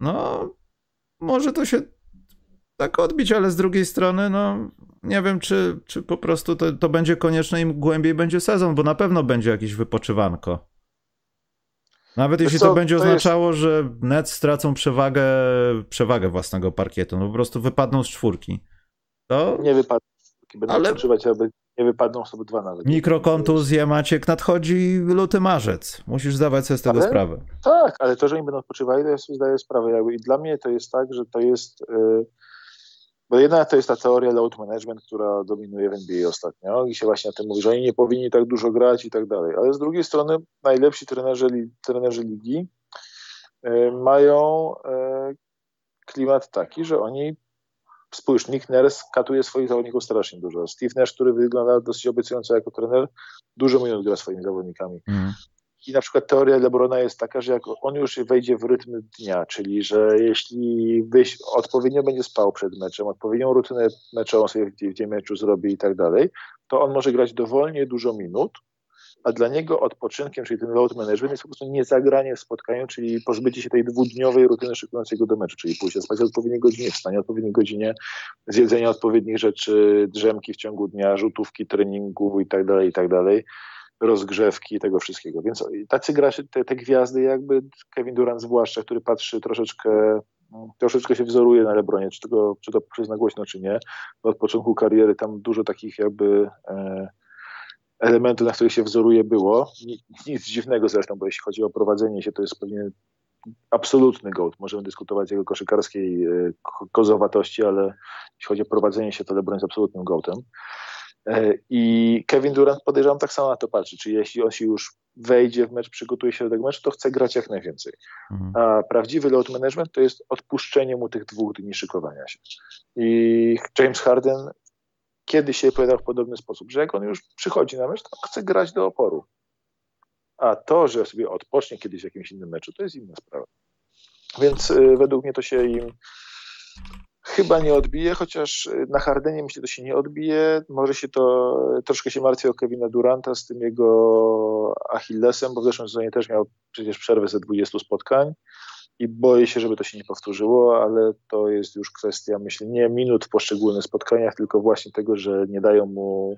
No, może to się tak odbić, ale z drugiej strony, no, nie wiem, czy, czy po prostu to, to będzie konieczne im głębiej będzie sezon, bo na pewno będzie jakieś wypoczywanko. Nawet jeśli co, to będzie to oznaczało, jest... że Nets stracą przewagę, przewagę własnego parkietu, no po prostu wypadną z czwórki. To... Nie wypadną z czwórki, będą Ale... odpoczywać, aby nie wypadną sobie dwa nawet. Mikrokontuzje, Maciek, nadchodzi luty, marzec. Musisz zdawać sobie z tego ale, sprawę. Tak, ale to, że oni będą odpoczywali, to ja sobie zdaję sprawę. I dla mnie to jest tak, że to jest... Yy bo jedna to jest ta teoria load management, która dominuje w NBA ostatnio i się właśnie o tym mówi, że oni nie powinni tak dużo grać i tak dalej. Ale z drugiej strony najlepsi trenerzy, trenerzy ligi y, mają y, klimat taki, że oni spójrz, Nick Nurse katuje swoich zawodników strasznie dużo. Steve Nash, który wygląda dosyć obiecująco jako trener, dużo minut gra swoimi zawodnikami. Mm. I na przykład teoria Lebrona jest taka, że jak on już wejdzie w rytm dnia, czyli że jeśli wyś, odpowiednio będzie spał przed meczem, odpowiednią rutynę meczową sobie w, w meczu zrobi i tak dalej, to on może grać dowolnie dużo minut a dla niego odpoczynkiem, czyli ten load management jest po prostu niezagranie w spotkaniu, czyli pozbycie się tej dwudniowej rutyny szykującej go do meczu, czyli pójście spać o odpowiedniej godzinie, wstanie o odpowiedniej godzinie, zjedzenie odpowiednich rzeczy, drzemki w ciągu dnia, rzutówki, treningu i tak dalej, i rozgrzewki tego wszystkiego. Więc tacy gracze, te, te gwiazdy jakby Kevin Durant zwłaszcza, który patrzy troszeczkę troszeczkę się wzoruje na Lebronie, czy, tego, czy to przez głośno, czy nie. Od początku kariery tam dużo takich jakby e, elementów, na których się wzoruje było. Nic, nic dziwnego zresztą, bo jeśli chodzi o prowadzenie się, to jest pewnie absolutny gołd. Możemy dyskutować o jego koszykarskiej e, kozowatości, ale jeśli chodzi o prowadzenie się, to LeBron jest absolutnym gołtem. E, I Kevin Durant podejrzewam tak samo na to patrzy, czyli jeśli on się już wejdzie w mecz, przygotuje się do tego meczu, to chce grać jak najwięcej. Mhm. A prawdziwy load management to jest odpuszczenie mu tych dwóch dni szykowania się. I James Harden kiedyś się opowiadał w podobny sposób, że jak on już przychodzi na mecz, to chce grać do oporu. A to, że sobie odpocznie kiedyś w jakimś innym meczu, to jest inna sprawa. Więc y, według mnie to się im chyba nie odbije, chociaż y, na Hardenie myślę, że to się nie odbije. Może się to, troszkę się martwię o Kevina Duranta z tym jego Achillesem, bo w zeszłym sezonie też miał przecież przerwę ze 20 spotkań i boję się, żeby to się nie powtórzyło, ale to jest już kwestia, myślę, nie minut w poszczególnych spotkaniach, tylko właśnie tego, że nie dają mu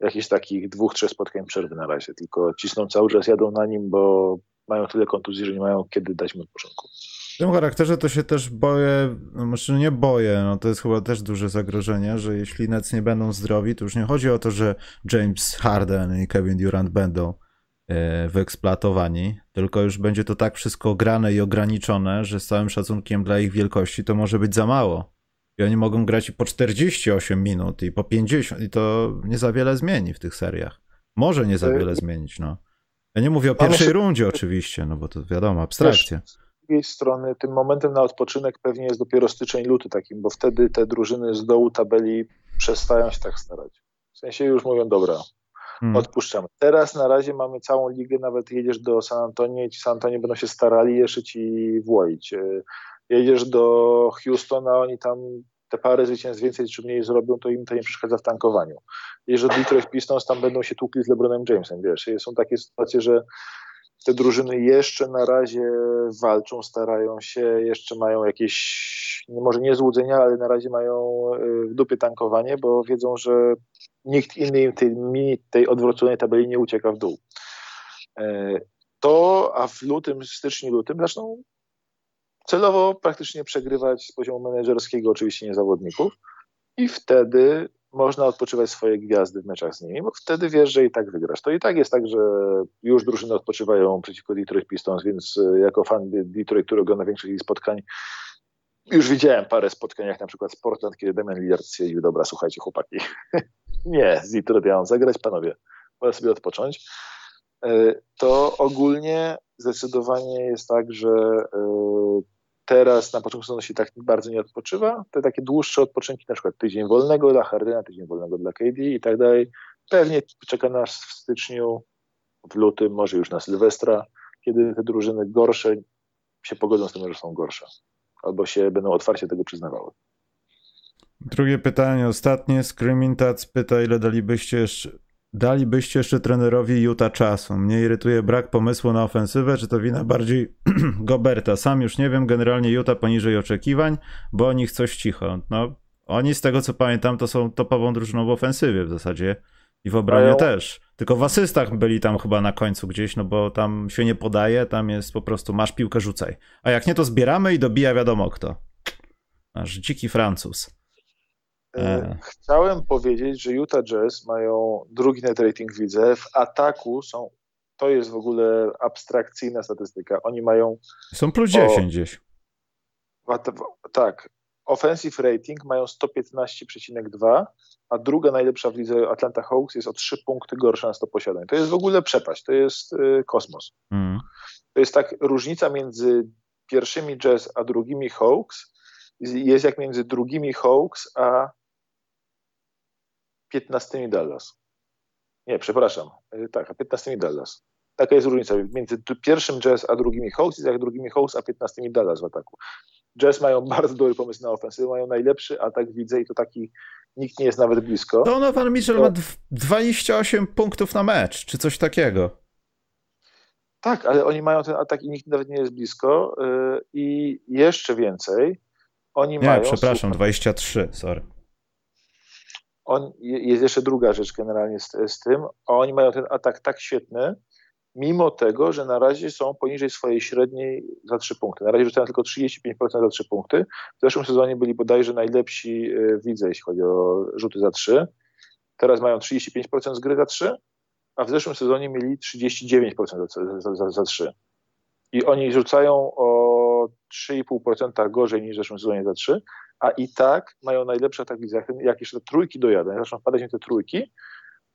jakichś takich dwóch, trzech spotkań przerwy na razie, tylko cisną cały czas, jadą na nim, bo mają tyle kontuzji, że nie mają kiedy dać mu odpoczynku. W tym charakterze to się też boję, no może nie boję, no to jest chyba też duże zagrożenie, że jeśli Nets nie będą zdrowi, to już nie chodzi o to, że James Harden i Kevin Durant będą e, wyeksploatowani, tylko już będzie to tak wszystko grane i ograniczone, że z całym szacunkiem dla ich wielkości to może być za mało. I oni mogą grać i po 48 minut, i po 50, i to nie za wiele zmieni w tych seriach. Może nie za e, wiele zmienić, no. Ja nie mówię o pierwszej rundzie oczywiście, no bo to wiadomo, abstrakcja. z drugiej strony tym momentem na odpoczynek pewnie jest dopiero styczeń, luty takim, bo wtedy te drużyny z dołu tabeli przestają się tak starać. W sensie już mówią, dobra, hmm. odpuszczamy. Teraz na razie mamy całą ligę, nawet jedziesz do San Antonio i ci San Antonio będą się starali jeszcze ci włoić. E, jedziesz do Houstona, oni tam te parę zwycięstw więcej czy mniej zrobią, to im to nie przeszkadza w tankowaniu. Jeżeli Detroit Pistons tam będą się tłukli z LeBronem Jamesem, wiesz, są takie sytuacje, że te drużyny jeszcze na razie walczą, starają się, jeszcze mają jakieś, może nie złudzenia, ale na razie mają y, w dupie tankowanie, bo wiedzą, że nikt inny im tej, tej odwróconej tabeli nie ucieka w dół. E, to, a w lutym, styczniu, lutym zaczną celowo praktycznie przegrywać z poziomu menedżerskiego, oczywiście nie zawodników, i wtedy można odpoczywać swoje gwiazdy w meczach z nimi, bo wtedy wiesz, że i tak wygrasz. To i tak jest tak, że już drużyny odpoczywają przeciwko Detroit Pistons, więc e, jako fan Detroit, który ogląda większość spotkań, już widziałem parę spotkań, jak na przykład z Portland, kiedy Damian Lillard stwierdził, dobra, słuchajcie chłopaki, nie, z Detroit ja mam zagrać, panowie, wolę sobie odpocząć. E, to ogólnie zdecydowanie jest tak, że e, teraz na początku sezonu się tak bardzo nie odpoczywa. Te takie dłuższe odpoczynki, na przykład tydzień wolnego dla Hardena, tydzień wolnego dla KD i tak dalej, pewnie czeka nas w styczniu, w lutym, może już na Sylwestra, kiedy te drużyny gorsze się pogodzą z tym, że są gorsze. Albo się będą otwarcie tego przyznawały. Drugie pytanie, ostatnie. Screaming pyta, ile dalibyście Dalibyście jeszcze trenerowi Juta czasu. Mnie irytuje brak pomysłu na ofensywę, czy to wina bardziej Goberta. Sam już nie wiem, generalnie Juta poniżej oczekiwań, bo o nich coś cicho. No, oni z tego co pamiętam, to są topową drużyną w ofensywie w zasadzie i w obronie Mają... też. Tylko w asystach byli tam chyba na końcu gdzieś, no bo tam się nie podaje, tam jest po prostu masz piłkę, rzucaj. A jak nie, to zbieramy i dobija wiadomo kto. Nasz dziki Francuz. E, e. Chciałem powiedzieć, że Utah Jazz mają drugi net rating widzę. W ataku są, to jest w ogóle abstrakcyjna statystyka. Oni mają. Są plus 10 o, gdzieś. Tak. Offensive rating mają 115,2, a druga najlepsza w lidze Atlanta Hawks jest o 3 punkty gorsza na 100 posiadań. To jest w ogóle przepaść, to jest y, kosmos. Mm. To jest tak różnica między pierwszymi Jazz a drugimi Hawks jest jak między drugimi Hawks a 15 Dallas. Nie, przepraszam. E, tak, a 15 Dallas. Taka jest różnica między pierwszym Jazz a drugimi Hawks, jak drugimi Hawks a 15 Dallas w ataku. Jazz mają bardzo dobry pomysł na ofensywę, mają najlepszy atak widzę i to taki nikt nie jest nawet blisko. Donovan Mitchell to... ma 28 punktów na mecz, czy coś takiego. Tak, ale oni mają ten atak i nikt nawet nie jest blisko. Yy, I jeszcze więcej, oni nie, mają. przepraszam, 23, sorry. On, jest jeszcze druga rzecz generalnie z, z tym. Oni mają ten atak tak świetny, mimo tego, że na razie są poniżej swojej średniej za 3 punkty. Na razie rzucają tylko 35% za 3 punkty. W zeszłym sezonie byli bodajże najlepsi w lidze, jeśli chodzi o rzuty za 3. Teraz mają 35% z gry za 3, a w zeszłym sezonie mieli 39% za, za, za, za 3. I oni rzucają o 3,5% gorzej niż w zeszłym sezonie za 3, a i tak mają najlepszy atak w lidze. Jak jeszcze te trójki dojadą, zaczną wpadać mi te trójki,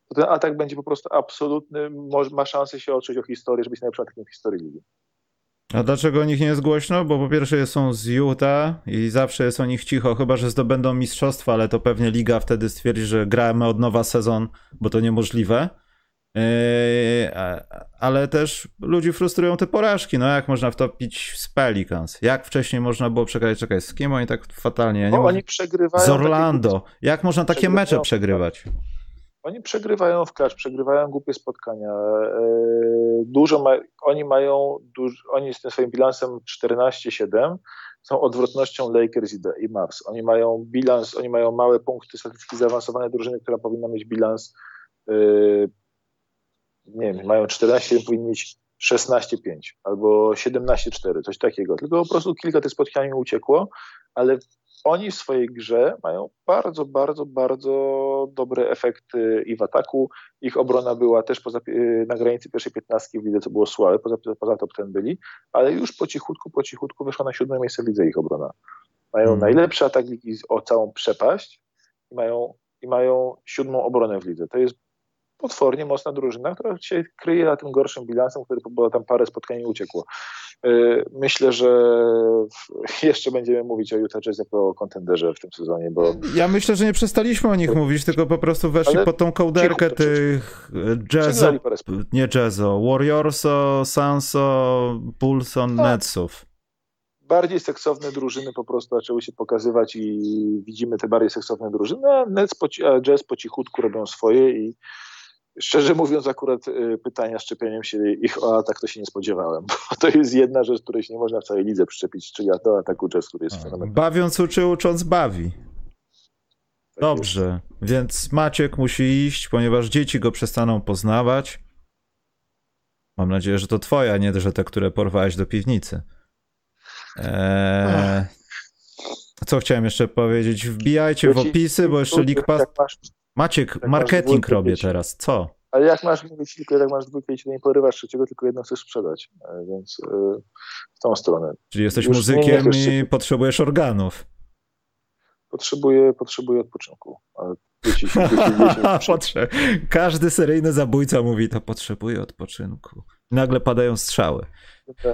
to ten atak będzie po prostu absolutny, ma szansę się otrzeć o historię, żeby być najlepszym atakiem w historii ligi. A dlaczego o nich nie jest głośno? Bo po pierwsze są z Utah i zawsze jest o nich cicho, chyba że zdobędą mistrzostwa, ale to pewnie liga wtedy stwierdzi, że gramy od nowa sezon, bo to niemożliwe. Yy, ale też ludzi frustrują te porażki. No jak można wtopić z Pelicans? Jak wcześniej można było przegrać? Czekaj, z kim oni tak fatalnie? Ja nie oni przegrywają. Z Orlando. Jak można takie mecze przegrywać? Oni przegrywają w klacz, przegrywają głupie spotkania. E, dużo ma, oni mają, duż, oni z tym swoim bilansem 14-7 są odwrotnością Lakers i, i Mavs. Oni mają bilans, oni mają małe punkty statystyki zaawansowane drużyny, która powinna mieć bilans yy, nie wiem, mają 14, powinni mieć 16-5 albo 17-4, coś takiego. Tylko po prostu kilka tych spotkań uciekło, ale oni w swojej grze mają bardzo, bardzo, bardzo dobre efekty i w ataku. Ich obrona była też poza, na granicy pierwszej piętnastki w lidze, co było słabe, poza, poza top ten byli, ale już po cichutku, po cichutku wyszła na siódme miejsce w lidze ich obrona. Mają hmm. najlepszy atak ligi o całą przepaść i mają, i mają siódmą obronę w lidze. To jest potwornie mocna drużyna, która się kryje na tym gorszym bilansem, który było tam parę spotkań i uciekło. Y, myślę, że jeszcze będziemy mówić o Utah Jazz jako kontenderze w tym sezonie, bo... Ja myślę, że nie przestaliśmy o nich mówić, tylko po prostu weszli pod tą kołderkę tych jazzo, nie jazzo, Warriorso, Sanso, Bullson, tak. Netsów bardziej seksowne drużyny po prostu zaczęły się pokazywać i widzimy te bardziej seksowne drużyny, a Nets po, a Jazz po cichutku robią swoje i Szczerze mówiąc, akurat y, pytania szczepieniem się ich o atak to się nie spodziewałem, bo to jest jedna rzecz, której się nie można w całej lidze przyczepić, czyli to ataku jazz, który jest fenomenalny. Bawiąc uczy, ucząc bawi. Tak Dobrze, więc Maciek musi iść, ponieważ dzieci go przestaną poznawać. Mam nadzieję, że to twoja, nie że te, które porwałeś do piwnicy. Eee, co chciałem jeszcze powiedzieć? Wbijajcie w opisy, bo jeszcze League Pass... Maciek, jak marketing robię teraz, co? Ale jak masz mówić tylko, jak masz dwójkę i nie porywasz trzeciego, tylko jedno chcesz sprzedać, e, więc yy, w tą stronę. Czyli jesteś Już muzykiem nie, i potrzebujesz organów. Potrzebuję, potrzebuję odpoczynku. Dzieci, Każdy seryjny zabójca mówi, to potrzebuje odpoczynku. Nagle padają strzały.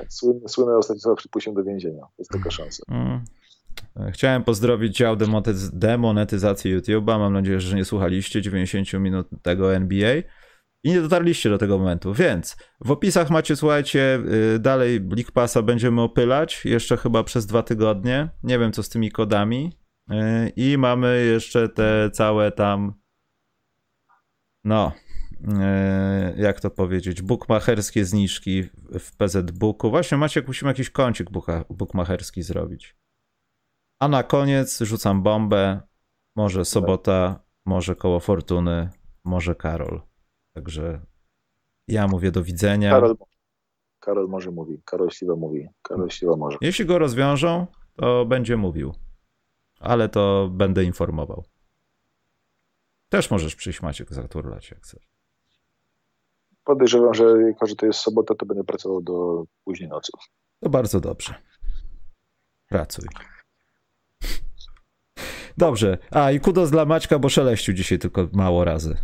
Słynne, słynne ostatnie słowa przed pójściem do więzienia. Jest taka szansa. Mm. Chciałem pozdrowić dział demonetyzacji YouTube'a. Mam nadzieję, że nie słuchaliście 90 minut tego NBA i nie dotarliście do tego momentu. Więc w opisach macie, słuchajcie, y, dalej League Passa będziemy opylać jeszcze chyba przez dwa tygodnie. Nie wiem, co z tymi kodami. Y, I mamy jeszcze te całe tam. No, y, jak to powiedzieć, bookmacherskie zniżki w PZ Booku. Właśnie Maciek, musimy jakiś kącik bookmacherski zrobić. A na koniec rzucam bombę. Może sobota, może koło fortuny, może Karol. Także ja mówię do widzenia. Karol, Karol może mówi, Karol Śliwa mówi, Karol Śliwa może. Jeśli go rozwiążą, to będzie mówił. Ale to będę informował. Też możesz przyjść Maciek zaturlać, jak chcesz. Podejrzewam, że jako, że to jest sobota, to będę pracował do późnej nocy. To bardzo dobrze. Pracuj. Dobrze. A i kudos dla Maćka, bo szeleściu dzisiaj tylko mało razy.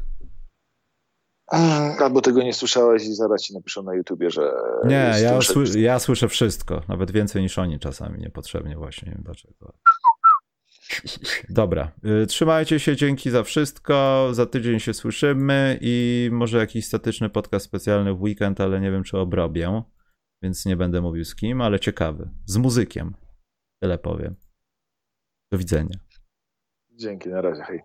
Albo tego nie słyszałeś i zaraz ci napiszą na YouTubie, że. Nie, ja, sły ja słyszę wszystko. Nawet więcej niż oni czasami niepotrzebnie, właśnie. Nie wiem dlaczego. Dobra, y, trzymajcie się, dzięki za wszystko. Za tydzień się słyszymy i może jakiś statyczny podcast specjalny w weekend, ale nie wiem, czy obrobię, więc nie będę mówił z kim, ale ciekawy. Z muzykiem. Tyle powiem. Do widzenia. Dzięki, na razie, hej.